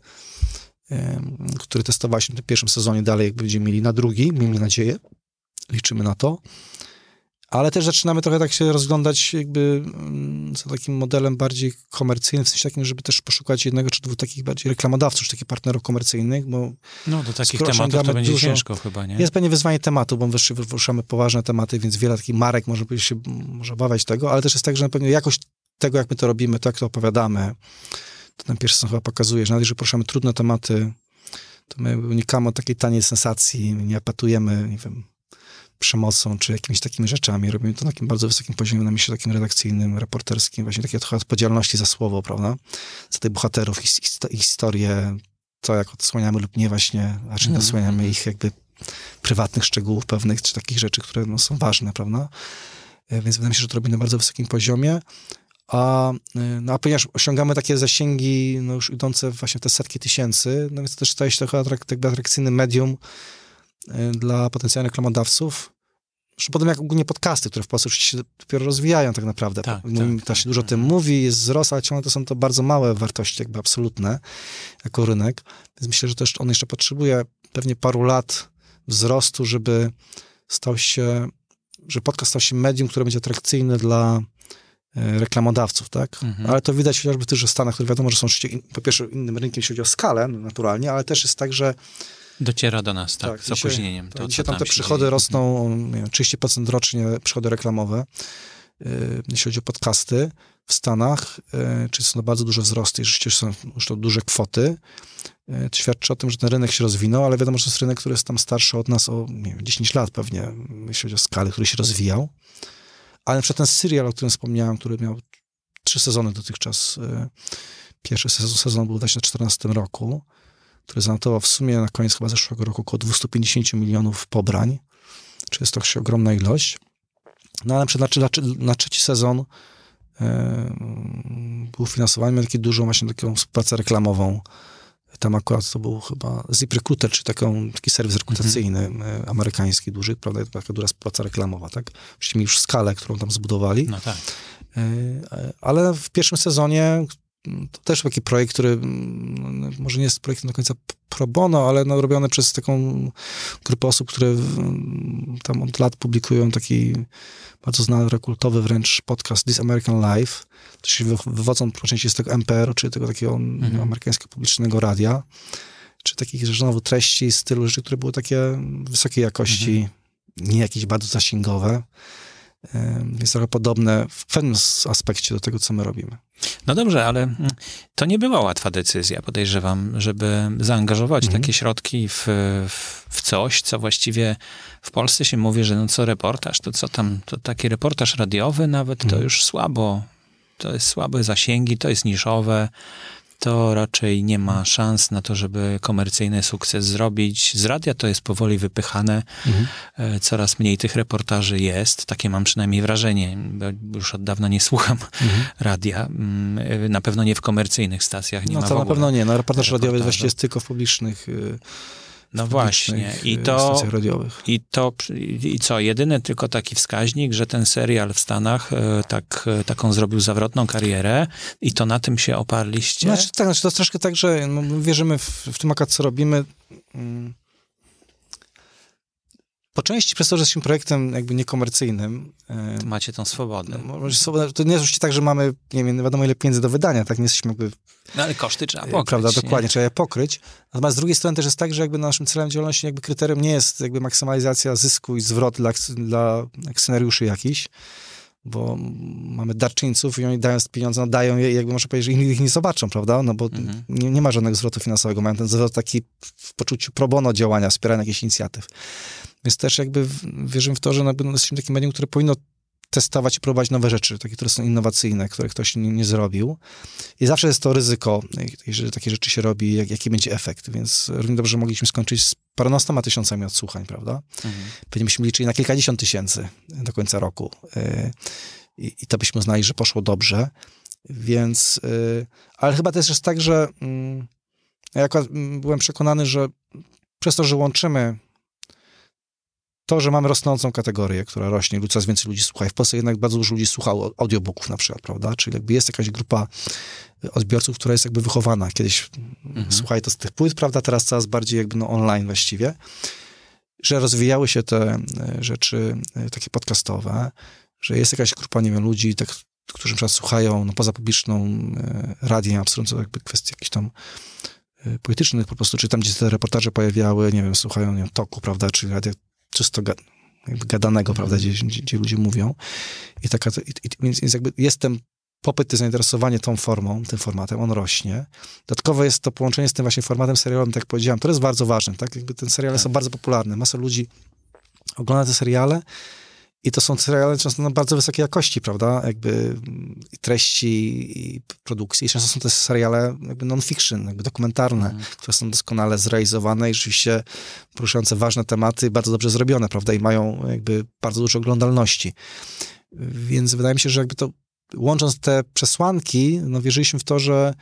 który testowaliśmy w tym pierwszym sezonie, dalej jak będziemy mieli na drugi, miejmy nadzieję, liczymy na to. Ale też zaczynamy trochę tak się rozglądać jakby mm, za takim modelem bardziej komercyjnym, w sensie takim, żeby też poszukać jednego czy dwóch takich bardziej reklamodawców, czy takich partnerów komercyjnych, bo... No, do takich tematów to będzie dużo, ciężko chyba, nie? Jest pewnie wyzwanie tematu, bo wyruszamy poważne tematy, więc wiele takich marek może się może obawiać tego, ale też jest tak, że na pewno jakość tego, jak my to robimy, to jak to opowiadamy, to ten pierwszy chyba pokazuje, że nawet jeżeli poruszamy trudne tematy, to my unikamy takiej taniej sensacji, nie apatujemy, nie wiem, przemocą, czy jakimiś takimi rzeczami. Robimy to na takim bardzo wysokim poziomie, na myśli takim redakcyjnym, reporterskim, właśnie takiej odpowiedzialności za słowo, prawda? Za tych bohaterów, historię, to jak odsłaniamy lub nie właśnie, a czy mm. odsłaniamy ich jakby prywatnych szczegółów pewnych, czy takich rzeczy, które no, są ważne, prawda? E, więc wydaje mi się, że to robimy na bardzo wysokim poziomie. A, y, no, a ponieważ osiągamy takie zasięgi no, już idące właśnie w te setki tysięcy, no więc to też staje się trochę atrak atrakcyjnym medium y, dla potencjalnych reklamodawców. Zresztą potem jak ogólnie podcasty, które w Polsce już się dopiero rozwijają tak naprawdę. Tak, tak, tak, się dużo o tym mówi, jest wzrost, ale ciągle to są to bardzo małe wartości jakby absolutne jako rynek. Więc myślę, że też on jeszcze potrzebuje pewnie paru lat wzrostu, żeby stał się, że podcast stał się medium, które będzie atrakcyjne dla reklamodawców, tak? Mhm. Ale to widać chociażby w tych Stanach, które wiadomo, że są po pierwsze innym rynkiem, jeśli chodzi o skalę, no, naturalnie, ale też jest tak, że Dociera do nas, tak, tak z opóźnieniem. To, tak, dzisiaj tam te przychody dzieje. rosną wiem, 30% rocznie, przychody reklamowe, yy, jeśli chodzi o podcasty w Stanach, yy, czyli są to bardzo duże wzrosty i rzeczywiście są już to duże kwoty. Yy, to świadczy o tym, że ten rynek się rozwinął, ale wiadomo, że to jest rynek, który jest tam starszy od nas o nie wiem, 10 lat pewnie, jeśli chodzi o skalę, który się rozwijał. Ale na przykład ten serial, o którym wspomniałem, który miał trzy sezony dotychczas, y, pierwszy sezon, sezon był w 2014 roku, który zanotował w sumie na koniec chyba zeszłego roku około 250 milionów pobrań, czy jest to ogromna ilość. No ale na, na, na trzeci sezon y, był finansowany, miał taki dużą właśnie taką współpracę reklamową tam akurat to był chyba ZipRecruiter, czy taką, taki serwis rekrutacyjny mm -hmm. amerykański duży, prawda, taka duża praca reklamowa, tak? Mieli już skalę, którą tam zbudowali. No tak. E, ale w pierwszym sezonie to też taki projekt, który no, może nie jest projektem do końca pro bono, ale no, robiony przez taką grupę osób, które tam od lat publikują taki bardzo znany, rekultowy wręcz podcast This American Life, to się wywodzą po części z tego MPR, czyli tego takiego mhm. amerykańskiego publicznego radia, czy takich znowu treści, stylu rzeczy, które były takie wysokiej jakości, mhm. nie jakieś bardzo zasięgowe. Jest trochę podobne w pewnym aspekcie do tego, co my robimy. No dobrze, ale mm, to nie była łatwa decyzja, podejrzewam, żeby zaangażować mhm. takie środki w, w coś, co właściwie w Polsce się mówi, że no co reportaż, to co tam, to taki reportaż radiowy nawet, mhm. to już słabo, to jest słabe zasięgi, to jest niszowe, to raczej nie ma szans na to, żeby komercyjny sukces zrobić. Z radia to jest powoli wypychane. Mhm. E, coraz mniej tych reportaży jest. Takie mam przynajmniej wrażenie. Już od dawna nie słucham mhm. radia. Mm, e, na pewno nie w komercyjnych stacjach. Nie no ma to na pewno nie. No, reportaż radiowy właściwie jest tylko w publicznych y, no właśnie. I y, to, I to, i co, jedyny tylko taki wskaźnik, że ten serial w Stanach y, tak, y, taką zrobił zawrotną karierę i to na tym się oparliście? Znaczy, tak, znaczy to jest troszkę tak, że no, wierzymy w, w tym, co robimy. Mm, po części przez to, że jesteśmy projektem jakby niekomercyjnym. To macie tą swobodę. No, to nie jest tak, że mamy, nie wiem, wiadomo ile pieniędzy do wydania, tak? Nie jesteśmy jakby... No ale koszty trzeba pokryć. Prawda, dokładnie, trzeba je pokryć. Natomiast z drugiej strony też jest tak, że jakby naszym celem działalności jakby kryterium nie jest jakby maksymalizacja zysku i zwrot dla, dla akcjonariuszy jakiś, bo mamy darczyńców i oni dając pieniądze, no dają je i jakby można powiedzieć, że inni ich nie zobaczą, prawda? No bo mhm. nie, nie ma żadnego zwrotu finansowego. Mają ten zwrot taki w poczuciu pro bono działania, wspierania jakichś inicjatyw. Więc też jakby wierzymy w to, że jesteśmy takim medium, które powinno testować i próbować nowe rzeczy, takie, które są innowacyjne, które ktoś nie, nie zrobił. I zawsze jest to ryzyko, jeżeli takie rzeczy się robi, jak, jaki będzie efekt. Więc równie dobrze mogliśmy skończyć z paronastoma tysiącami odsłuchań, prawda? Mhm. Pewnie byśmy liczyli na kilkadziesiąt tysięcy do końca roku. Y, I, i to byśmy uznali, że poszło dobrze. Więc, y, ale chyba też jest tak, że mm, ja mm, byłem przekonany, że przez to, że łączymy to, że mamy rosnącą kategorię, która rośnie, coraz więcej ludzi słucha. I w Polsce jednak bardzo dużo ludzi słuchało audiobooków na przykład, prawda? Czyli jakby jest jakaś grupa odbiorców, która jest jakby wychowana. Kiedyś mhm. słuchaj to z tych płyt, prawda? Teraz coraz bardziej jakby no online właściwie. Że rozwijały się te e, rzeczy e, takie podcastowe, że jest jakaś grupa, nie wiem, ludzi, tak, którzy na przykład słuchają no, poza publiczną e, radiem, abstrahując jakby kwestii jakichś tam politycznych po prostu, czy tam, gdzie te reportaże pojawiały, nie wiem, słuchają nie wiem, toku, prawda, czy radia czysto ga, gadanego, prawda, gdzie, gdzie, gdzie, ludzie mówią. I taka, i, i, więc, jakby jestem popyt, zainteresowanie tą formą, tym formatem, on rośnie. Dodatkowo jest to połączenie z tym właśnie formatem serialowym, tak jak powiedziałem, to jest bardzo ważne, tak? Jakby te seriale tak. są bardzo popularne. Masa ludzi ogląda te seriale, i to są seriale często na bardzo wysokiej jakości, prawda? Jakby i treści, i produkcji. I często są to seriale jakby non-fiction, jakby dokumentarne, mm. które są doskonale zrealizowane i rzeczywiście poruszające ważne tematy, bardzo dobrze zrobione, prawda? I mają jakby bardzo dużo oglądalności. Więc wydaje mi się, że jakby to łącząc te przesłanki, no wierzyliśmy w to, że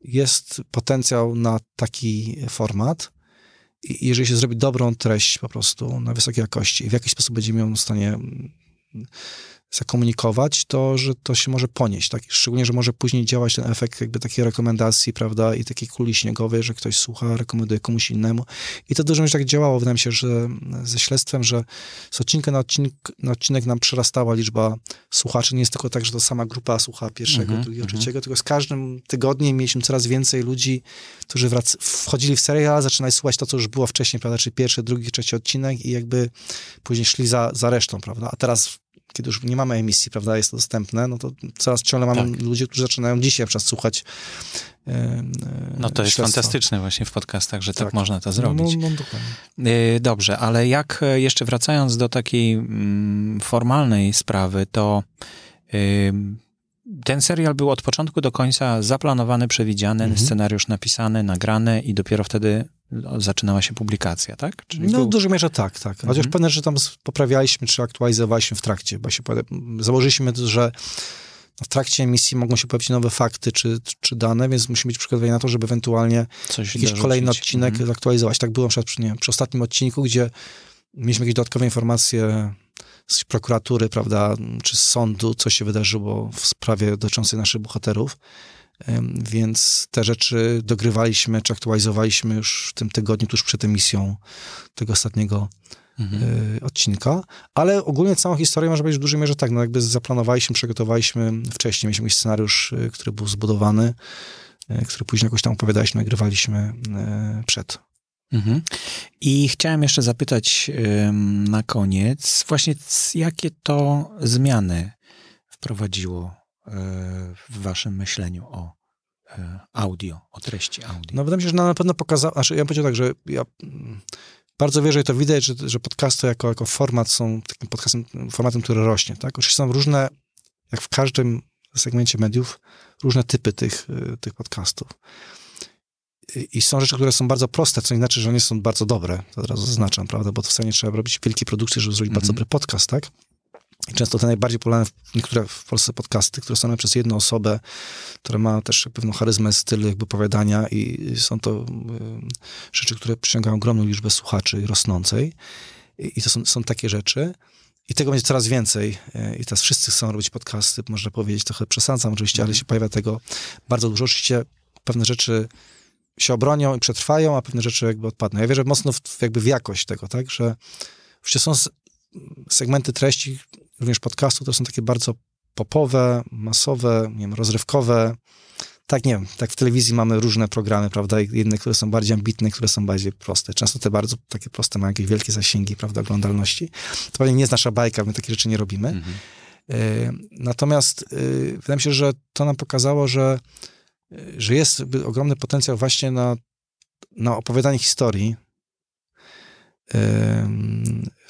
jest potencjał na taki format jeżeli się zrobi dobrą treść po prostu na wysokiej jakości w jakiś sposób będziemy ją w stanie mm, zakomunikować, to, że to się może ponieść, tak? Szczególnie, że może później działać ten efekt jakby takiej rekomendacji, prawda, i takiej kuli śniegowej, że ktoś słucha, rekomenduje komuś innemu. I to dużo tak działało. Wydaje mi się, że ze śledztwem, że z odcinka na odcinek, na odcinek nam przerastała liczba słuchaczy. Nie jest tylko tak, że to sama grupa słucha pierwszego, mm -hmm, drugiego, mm -hmm. trzeciego, tylko z każdym tygodniem mieliśmy coraz więcej ludzi, którzy wrac- wchodzili w serial, zaczynali słuchać to, co już było wcześniej, prawda, czyli pierwszy, drugi, trzeci odcinek i jakby później szli za, za resztą, prawda. A teraz kiedy już nie mamy emisji, prawda, jest to dostępne, no to coraz ciągle mamy tak. ludzi, którzy zaczynają dzisiaj przez słuchać yy, No to jest śledztwa. fantastyczne właśnie w podcastach, że tak, tak można to zrobić. No, no, dokładnie. Yy, dobrze, ale jak jeszcze wracając do takiej mm, formalnej sprawy, to yy, ten serial był od początku do końca zaplanowany, przewidziany, mhm. scenariusz napisany, nagrany i dopiero wtedy zaczynała się publikacja, tak? Czyli no, był... w dużej mierze tak, tak. Chociaż mhm. pewne, że tam poprawialiśmy, czy aktualizowaliśmy w trakcie, bo się założyliśmy, że w trakcie emisji mogą się pojawić nowe fakty czy, czy dane, więc musimy być przygotowani na to, żeby ewentualnie Coś jakiś kolejny odcinek mhm. zaktualizować. Tak było na przykład przy, nie, przy ostatnim odcinku, gdzie mieliśmy jakieś dodatkowe informacje z prokuratury, prawda, czy z sądu, co się wydarzyło w sprawie dotyczącej naszych bohaterów. Więc te rzeczy dogrywaliśmy, czy aktualizowaliśmy już w tym tygodniu, tuż przed emisją tego ostatniego mhm. Y, odcinka. Ale ogólnie całą historię może być w dużej mierze tak, no jakby zaplanowaliśmy, przygotowaliśmy wcześniej, mieliśmy jakiś scenariusz, y, który był zbudowany, y, który później jakoś tam opowiadaliśmy, nagrywaliśmy przed. Mhm. I chciałem jeszcze zapytać na koniec, właśnie jakie to zmiany wprowadziło w waszym myśleniu o e, audio, o treści audio? No wydaje mi się, że na pewno pokazało, znaczy ja powiedział tak, że ja mm, bardzo wierzę i to widać, że, że podcasty jako, jako format są takim podcastem, formatem, który rośnie, tak? Oczywiście są różne, jak w każdym segmencie mediów, różne typy tych, e, tych podcastów. I są rzeczy, które są bardzo proste, co nie znaczy, że one są bardzo dobre. To od razu zaznaczam, prawda? Bo to wcale nie trzeba robić wielkiej produkcji, żeby zrobić mm -hmm. bardzo mhm. dobry podcast, tak? I często te najbardziej popularne, niektóre w Polsce podcasty, które są przez jedną osobę, która ma też pewną charyzmę, styl jakby opowiadania i są to y, rzeczy, które przyciągają ogromną liczbę słuchaczy rosnącej. I, to są, są takie rzeczy. I tego będzie coraz więcej. Y, I teraz wszyscy chcą robić podcasty, można powiedzieć, trochę przesadzam oczywiście, ale się pojawia tego bardzo dużo. Oczywiście pewne rzeczy się obronią i przetrwają, a pewne rzeczy jakby odpadną. Ja wierzę mocno w, jakby w jakość tego, tak, że oczywiście są segmenty treści, również podcastu, to są takie bardzo popowe, masowe, nie wiem, rozrywkowe. Tak, nie wiem, tak w telewizji mamy różne programy, prawda, jedne, które są bardziej ambitne, które są bardziej proste. Często te bardzo takie proste mają jakieś wielkie zasięgi, prawda, oglądalności. To pewnie nie jest nasza bajka, my takie rzeczy nie robimy. Mhm. Y, natomiast y, wydaje mi się, że to nam pokazało, że, y, że jest ogromny potencjał właśnie na, na opowiadanie historii,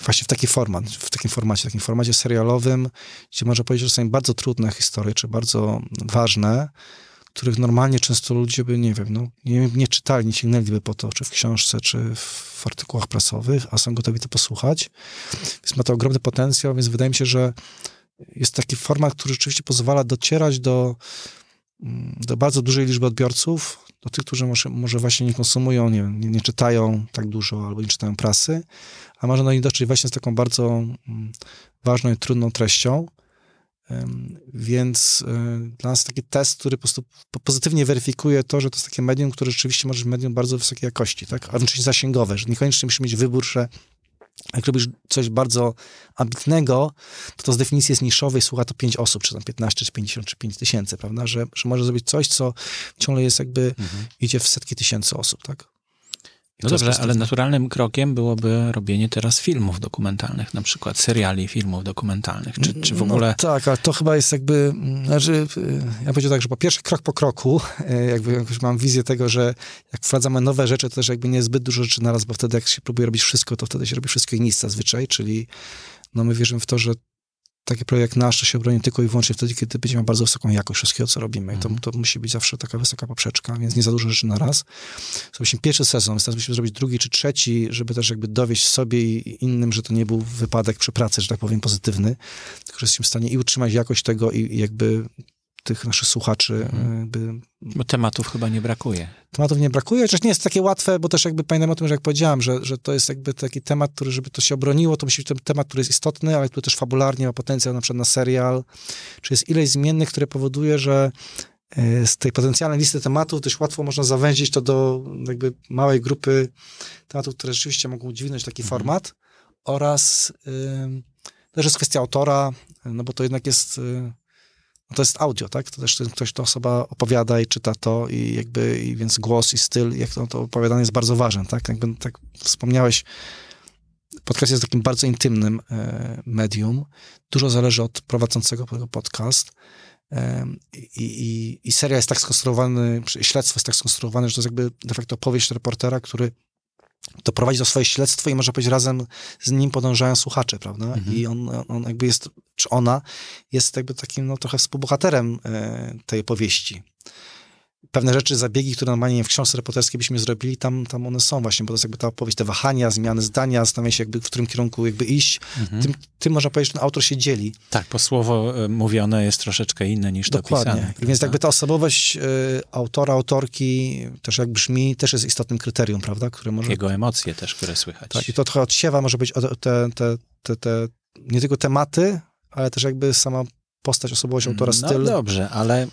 właśnie w taki format, w takim formacie, w takim formacie serialowym, gdzie można powiedzieć, że są bardzo trudne historie, czy bardzo ważne, których normalnie często ludzie by, nie wiem, no, nie, nie czytali, nie sięgnęliby po to, czy w książce, czy w artykułach prasowych, a są gotowi to posłuchać. Więc ma to ogromny potencjał, więc wydaje mi się, że jest taki format, który rzeczywiście pozwala docierać do, do bardzo dużej liczby odbiorców, do tych, którzy może, może właśnie nie konsumują, nie, nie, nie czytają tak dużo albo nie czytają prasy, a można do nich dotrzeć właśnie z taką bardzo mm, ważną i trudną treścią. Więc e, dla nas taki test, który po prostu pozytywnie weryfikuje to, że to jest takie medium, które rzeczywiście może być medium bardzo wysokiej jakości, tak? A oczywiście zasięgowe, że niekoniecznie musimy mieć wybór, że jak robisz coś bardzo ambitnego, to to z definicji jest niszowej, słucha to 5 osób, czy tam 15, czy 50, czy 5 tysięcy, prawda? Że, że może zrobić coś, co ciągle jest jakby, mhm. idzie w setki tysięcy osób, tak? No dobrze, ale naturalnym krokiem byłoby robienie teraz filmów dokumentalnych, na przykład seriali filmów dokumentalnych, czy, czy w no ogóle... No, tak, ale to chyba jest jakby, znaczy, ja powiedział tak, że po pierwsze krok po kroku, e, jakby jakoś mam wizję tego, że jak wprowadzamy nowe rzeczy, to też jakby nie zbyt dużo rzeczy naraz, bo wtedy jak się próbuje robić wszystko, to wtedy się robi wszystko i nic zazwyczaj, czyli no my wierzymy w to, że taki projekt nasz to się obroni tylko i wyłącznie wtedy, kiedy będziemy bardzo wysoką jakość wszystkiego, co robimy. I to, mhm. to musi być zawsze taka wysoka poprzeczka, więc nie za dużo rzeczy na raz. Zrobiliśmy pierwszy sezon, teraz musimy zrobić drugi czy trzeci, żeby też jakby dowieść sobie i innym, że to nie był wypadek przy pracy, że tak powiem, pozytywny, tylko że jesteśmy w stanie i utrzymać jakość tego i, i jakby tych naszych słuchaczy. Mhm. Jakby... Bo tematów chyba nie brakuje. Tematów nie brakuje, chociaż nie jest takie łatwe, bo też jakby pamiętam o tym, że jak powiedziałem, że, że to jest jakby taki temat, który, żeby to się obroniło, to musi być ten temat, który jest istotny, ale który też fabularnie ma potencjał na przykład na serial, czy jest ileś zmiennych, które powoduje, że e, z tej potencjalnej listy tematów dość łatwo można zawęzić to do jakby małej grupy tematów, które rzeczywiście mogą dźwignąć taki mhm. format oraz yy, też jest kwestia autora, no bo to jednak jest yy, no to jest audio, tak? To też ktoś, to osoba opowiada i czyta to i jakby, i więc głos i styl, jak to, to opowiadanie jest bardzo ważne, tak? Jakby, tak wspomniałeś, podcast jest takim bardzo intymnym e, medium. Dużo zależy od prowadzącego podcast. E, i, i, I seria jest tak skonstruowany, śledztwo jest tak skonstruowane, że to jest jakby de facto opowieść reportera, który to prowadzi to swoje śledztwo i można powiedzieć razem z nim podążają słuchacze, prawda? Mhm. I on, on jakby jest, czy ona jest jakby takim no, trochę współbohaterem e, tej opowieści pewne rzeczy, zabiegi, które normalnie w książce reporterskiej byśmy zrobili, tam, tam one są właśnie, bo to jest jakby ta opowieść, te wahania, zmiany zdania, zastanawianie się jakby w którym kierunku jakby iść. Mhm. Tym, tym można powiedzieć, że ten autor się dzieli. Tak, bo słowo e, mówione jest troszeczkę inne niż Dokładnie. to pisane. Więc jakby ta osobowość y, autora, autorki, też jak brzmi, też jest istotnym kryterium, prawda? Które może... Jego emocje też, które słychać. Tak, i to trochę odsiewa może być te, te, te, te nie tylko tematy, ale też jakby sama postać, osobowość autora, no styl. No dobrze, ale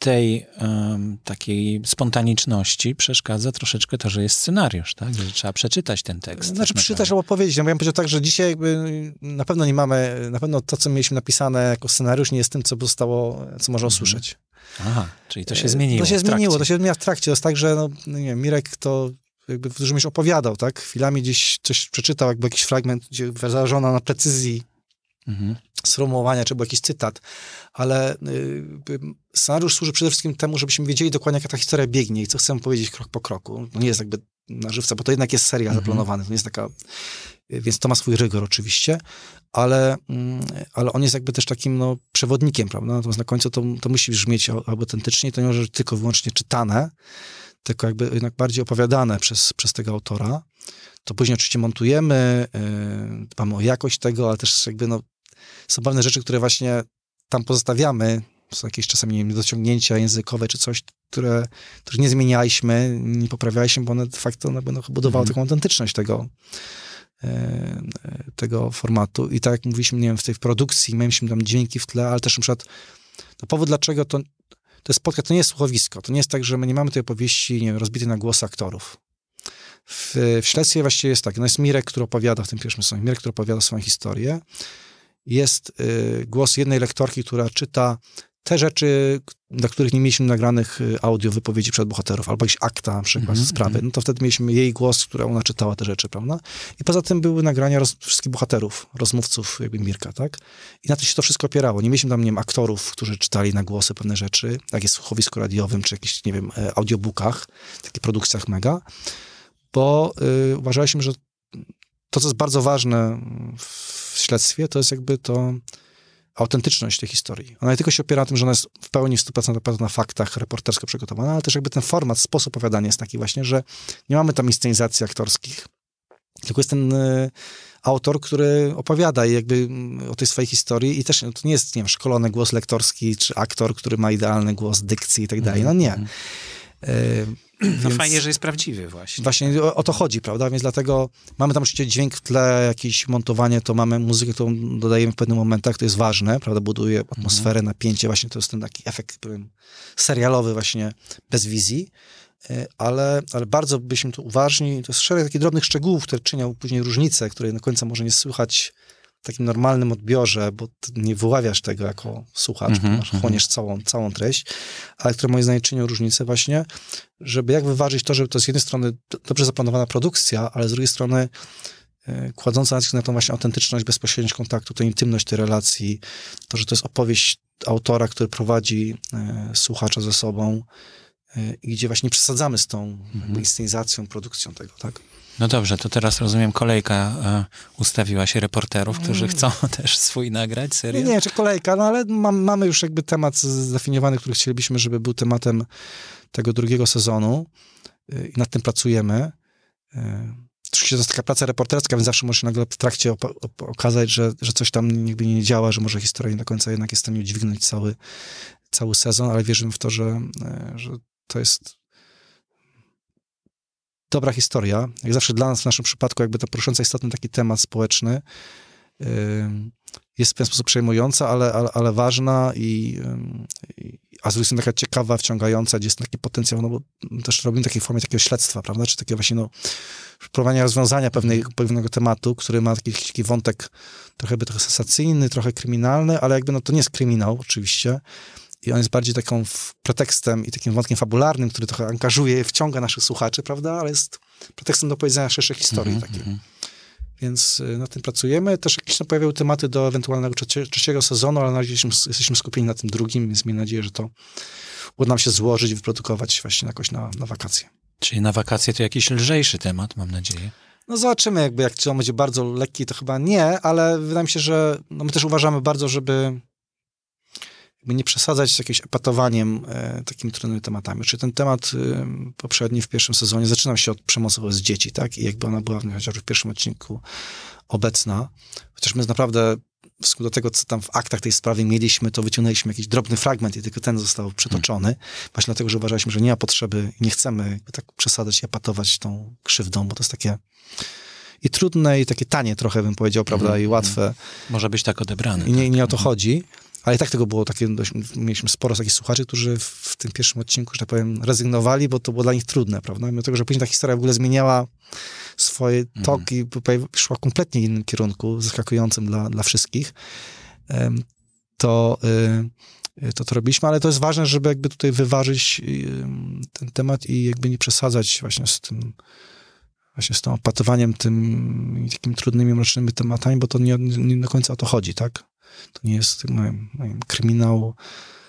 tej um, takiej spontaniczności przeszkadza troszeczkę to, że jest scenariusz, tak? Że trzeba przeczytać ten tekst. Znaczy przeczytać albo powiedzieć. No, ja bym powiedział tak, że dzisiaj jakby na pewno nie mamy, na pewno to, co mieliśmy napisane jako scenariusz nie jest tym, co zostało, co można mhm. usłyszeć. Aha, czyli to się zmieniło To się zmieniło, to się zmienia w trakcie. To jest tak, że no, no, nie wiem, Mirek to jakby w dużym mierze opowiadał, tak? Chwilami gdzieś coś przeczytał, jakby jakiś fragment, gdzie zależało na precyzji mhm. sformułowania, czy był jakiś cytat, ale y, scenariusz służy przede wszystkim temu, żebyśmy wiedzieli dokładnie, jaka ta historia biegnie i co chcemy powiedzieć krok po kroku. No nie jest jakby na żywca, bo to jednak jest serial mhm. zaplanowany, to nie jest taka... Więc to ma swój rygor oczywiście, ale, mm, ale on jest jakby też takim no, przewodnikiem, prawda? Natomiast na końcu to, to musi brzmieć autentycznie, to nie może być tylko wyłącznie czytane, tylko jakby jednak bardziej opowiadane przez, przez tego autora. To później oczywiście montujemy, yy, dbamy o jakość tego, ale też jakby no, są pewne rzeczy, które właśnie tam pozostawiamy, są jakieś czasami nie wiem, dociągnięcia językowe czy coś, które, które nie zmienialiśmy, nie poprawialiśmy, bo one de facto no, będą budowały mm. taką autentyczność tego, e, tego formatu. I tak jak mówiliśmy, nie wiem, w tej produkcji mieliśmy tam dźwięki w tle, ale też na przykład no, powód, dlaczego to, to jest podcast, to nie jest słuchowisko. To nie jest tak, że my nie mamy tej opowieści, nie wiem, rozbitej na głos aktorów. W, w śledztwie właściwie jest tak, no jest Mirek, który opowiada w tym pierwszym słowie, Mirek, który opowiada swoją historię jest y, głos jednej lektorki, która czyta te rzeczy, dla których nie mieliśmy nagranych y, audio wypowiedzi przed bohaterów, albo jakieś akta na przykład mm -hmm. sprawy, no to wtedy mieliśmy jej głos, która ona czytała te rzeczy, prawda? I poza tym były nagrania roz, wszystkich bohaterów, rozmówców jakby Mirka, tak? I na to się to wszystko opierało. Nie mieliśmy tam, nie wiem, aktorów, którzy czytali na głosy pewne rzeczy, jak jest w słuchowisku radiowym, czy jakichś, nie wiem, e, audiobookach, takich produkcjach mega, bo y, uważaliśmy, że to, co jest bardzo ważne w śledztwie, to jest jakby to autentyczność tej historii. Ona nie tylko się opiera na tym, że ona jest w pełni w 100% na faktach reportersko przygotowana, ale też jakby ten format, sposób opowiadania jest taki właśnie, że nie mamy tam inscenizacji aktorskich, tylko jest ten y, autor, który opowiada jakby mm, o tej swojej historii i też no, to nie jest, nie wiem, szkolony głos lektorski, czy aktor, który ma idealny głos, dykcji i tak dalej. No nie. Y, no Więc fajnie, że jest prawdziwy właśnie. Właśnie o, o, to chodzi, prawda? Więc dlatego mamy tam oczywiście dźwięk w tle, jakieś montowanie, to mamy muzykę, którą dodajemy w pewnych momentach, to jest ważne, prawda? Buduje atmosferę, mhm. napięcie, właśnie to jest ten taki efekt serialowy właśnie, bez wizji. E, ale, ale bardzo byliśmy tu uważni. To jest szereg takich drobnych szczegółów, które czynią później różnice, które do końca może nie słychać takim normalnym odbiorze, bo nie wyławiasz tego jako słuchacz, mm -hmm, masz, mhm. chłoniesz całą, całą treść, ale które moim zdaniem czynią różnicę właśnie, żeby jak wyważyć to, żeby to z jednej strony dobrze zaplanowana produkcja, ale z drugiej strony e, kładąca nacisk na tą właśnie autentyczność, bezpośredniość kontaktu, tę intymność tej relacji, to, że to jest opowieść autora, który prowadzi e, słuchacza ze sobą, i gdzie właśnie przesadzamy z tą mhm. inscenizacją, produkcją tego, tak? No dobrze, to teraz rozumiem, kolejka e, ustawiła się reporterów, którzy mm. chcą też swój nagrać, serio? Nie, nie, czy kolejka, no ale mam, mamy już jakby temat zdefiniowany, który chcielibyśmy, żeby był tematem tego drugiego sezonu y, i nad tym pracujemy. Y, oczywiście to jest taka praca reporterska, więc zawsze może się nagle w trakcie okazać, że, że coś tam jakby nie działa, że może historia nie do końca jednak jest w stanie udźwignąć cały, cały sezon, ale wierzymy w to, że, e, że to jest dobra historia. Jak zawsze dla nas w naszym przypadku jakby to porusząca istotny taki temat społeczny jest w pewien sposób przejmująca, ale, ale, ale ważna i, a z drugiej strony taka ciekawa, wciągająca, gdzie jest taki potencjał, no bo też robimy takiej formie takiego śledztwa, prawda, czy takie właśnie no próbowania rozwiązania pewnej, pewnego tematu, który ma taki, taki wątek trochę by trochę sensacyjny, trochę kryminalny, ale jakby no to nie jest kryminał oczywiście, i on jest bardziej taką pretekstem i takim wątkiem fabularnym, który trochę angażuje, wciąga naszych słuchaczy, prawda, ale jest pretekstem do powiedzenia szerszej historii mm -hmm. takiej. Więc y, nad tym pracujemy. Też jakieś tam pojawiały tematy do ewentualnego trzeciego sezonu, ale na razie jesteśmy, jesteśmy skupieni na tym drugim, więc miejmy nadzieję, że to uda nam się złożyć, wyprodukować właśnie jakoś na, na wakacje. Czyli na wakacje to jakiś lżejszy temat, mam nadzieję. No zobaczymy, jakby jak czy on będzie bardzo lekki, to chyba nie, ale wydaje mi się, że no my też uważamy bardzo, żeby jakby nie przesadzać z jakimś epatowaniem e, takimi trudnymi tematami. Czy ten temat e, poprzedni w pierwszym sezonie zaczynał się od przemocy wobec dzieci, tak? I jakby ona była chociażby w pierwszym odcinku obecna. Chociaż my naprawdę w do tego, co tam w aktach tej sprawy mieliśmy, to wyciągnęliśmy jakiś drobny fragment i tylko ten został przytoczony. Hmm. Właśnie dlatego, że uważaliśmy, że nie ma potrzeby, nie chcemy tak przesadzać i epatować tą krzywdą, bo to jest takie i trudne, i takie tanie trochę, bym powiedział, prawda, mm, i łatwe. Może być tak odebrane. I nie, tak. nie o to chodzi. Ale i tak tego było takie, dość, mieliśmy sporo takich słuchaczy, którzy w, tym pierwszym odcinku, że tak powiem, rezygnowali, bo to było dla nich trudne, prawda? Mimo tego, że później ta historia w ogóle zmieniała swoje mhm. tok i szła kompletnie innym kierunku, zaskakującym dla, dla wszystkich, to, y, to to robiliśmy, ale to jest ważne, żeby jakby tutaj wyważyć ten temat i jakby nie przesadzać właśnie z tym właśnie z tym opatowaniem tym takimi trudnymi, mrocznymi tematami, bo to nie, nie do końca o to chodzi, tak? To nie jest no, kryminał,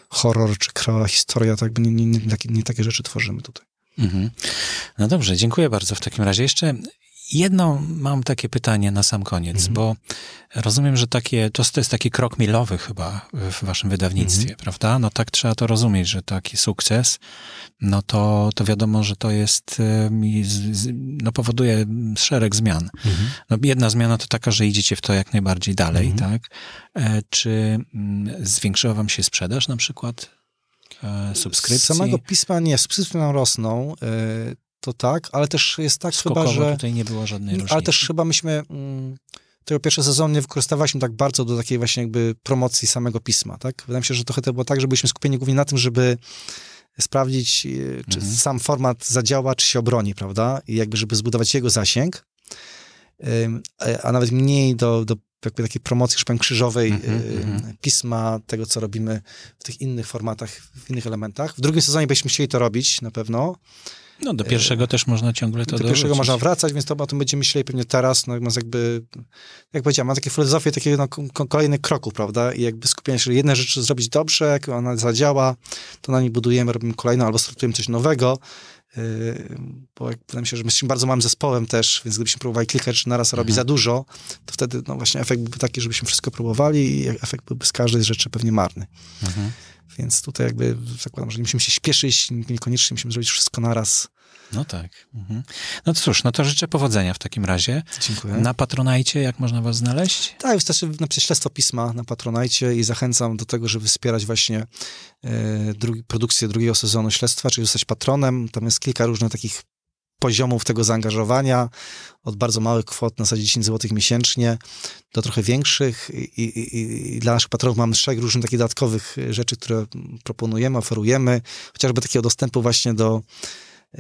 horror czy krwawa historia, tak? Nie, nie, nie, nie takie rzeczy tworzymy tutaj. Mhm. No dobrze, dziękuję bardzo w takim razie. Jeszcze jedno mam takie pytanie na sam koniec, mhm. bo rozumiem, że takie, to, to jest taki krok milowy chyba w waszym wydawnictwie, mhm. prawda? No tak trzeba to rozumieć, że taki sukces, no to, to wiadomo, że to jest, no powoduje szereg zmian. Mhm. No jedna zmiana to taka, że idziecie w to jak najbardziej dalej, mhm. tak? E, czy mm, zwiększyła wam się sprzedaż na przykład? E, subskrypcji? Samego pisma nie, subskrypcje nam rosną. E, to tak, ale też jest tak Skokowo chyba, że... tutaj nie było żadnej różnicy. Ale też chyba myśmy mm, tego pierwszy sezon nie wykorzystywaliśmy tak bardzo do takiej właśnie jakby promocji samego pisma, tak? Wydaje mi się, że trochę to było tak, że byliśmy skupieni głównie na tym, żeby sprawdzić, e, czy mhm. sam format zadziała, czy się obroni, prawda? I jakby, żeby zbudować jego zasięg, a nawet mniej do, do jakby takiej promocji, już powiem, krzyżowej mm -hmm. pisma, tego, co robimy w tych innych formatach, w innych elementach. W drugim sezonie byśmy chcieli to robić, na pewno. No do pierwszego też można ciągle to Do pierwszego dorzucić. można wracać, więc to o tym będziemy myśleli pewnie teraz, no jakby, jak powiedziałem, mam takie filozofię takiego no, kolejnych kroków, prawda, i jakby skupienie się, że jedne rzeczy zrobić dobrze, jak ona zadziała, to na niej budujemy, robimy kolejną, albo startujemy coś nowego, bo jak, wydaje mi się, że my jesteśmy bardzo małym zespołem też, więc gdybyśmy próbowali kilka rzeczy naraz robić za dużo, to wtedy no właśnie efekt byłby taki, żebyśmy wszystko próbowali i efekt byłby z każdej rzeczy pewnie marny. Więc tutaj jakby zakładam, że nie musimy się śpieszyć, niekoniecznie musimy zrobić wszystko naraz. No tak. Mhm. No to cóż, no to życzę powodzenia w takim razie. Dziękuję. Na Patronajcie, jak można was znaleźć? Tak, wystarczy napisać śledztwo pisma na Patronajcie i zachęcam do tego, żeby wspierać właśnie e, drugi, produkcję drugiego sezonu śledztwa, czyli zostać patronem. Tam jest kilka różnych takich poziomów tego zaangażowania, od bardzo małych kwot na zasadzie 10 zł miesięcznie do trochę większych i, i, i dla naszych patronów mamy szereg różnych takich dodatkowych rzeczy, które proponujemy, oferujemy, chociażby takiego dostępu właśnie do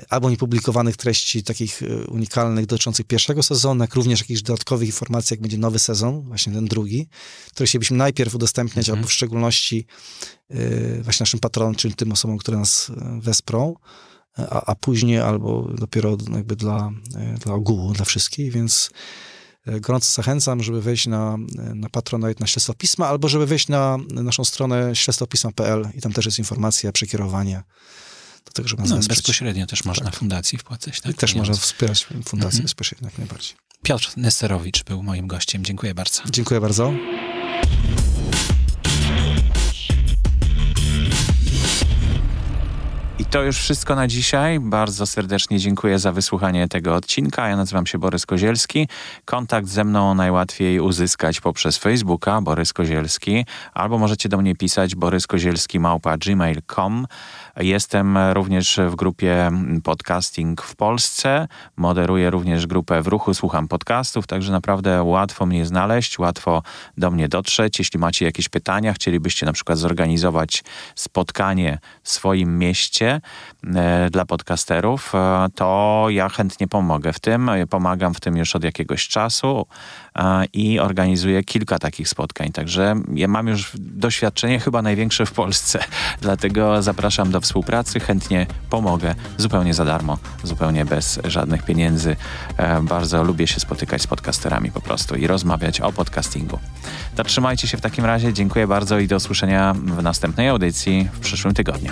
albo niepublikowanych treści takich e, unikalnych dotyczących pierwszego sezonu, jak również jakichś dodatkowych informacji, jak będzie nowy sezon, właśnie ten drugi, który chcielibyśmy najpierw udostępniać, mm. albo w szczególności yy, właśnie naszym patronom, czyli tym osobom, które nas e, wesprą, a, a później albo dopiero jakby dla, dla ogółu, dla wszystkich, więc gorąco zachęcam, żeby wejść na, na Patronite, na Śledztwo Pisma, albo żeby wejść na naszą stronę śledztwopisma.pl i tam też jest informacja, przekierowanie do tego, żeby nas no, wesprzeć. Bezpośrednio też można tak. fundacji wpłacać. Tak? I też można wspierać fundację mhm. bezpośrednio, jak najbardziej. Piotr Nesterowicz był moim gościem. Dziękuję bardzo. Dziękuję bardzo. I to już wszystko na dzisiaj. Bardzo serdecznie dziękuję za wysłuchanie tego odcinka. Ja nazywam się Borys Kozielski. Kontakt ze mną najłatwiej uzyskać poprzez Facebooka Borys Kozielski, albo możecie do mnie pisać boryskozielski.gmail.com. Jestem również w grupie Podcasting w Polsce. Moderuję również grupę w ruchu, słucham podcastów, także naprawdę łatwo mnie znaleźć, łatwo do mnie dotrzeć. Jeśli macie jakieś pytania, chcielibyście na przykład zorganizować spotkanie w swoim mieście dla podcasterów, e, to ja chętnie pomogę w tym. Pomagam w tym już od jakiegoś czasu e, i organizuję kilka takich spotkań. Także ja mam już doświadczenie chyba największe w Polsce. Dlatego zapraszam do współpracy, chętnie pomogę zupełnie za darmo, zupełnie bez żadnych pieniędzy. Bardzo lubię się spotykać z podcasterami po prostu i rozmawiać o podcastingu. Trzymajcie się w takim razie. Dziękuję bardzo i do usłyszenia w następnej audycji w przyszłym tygodniu.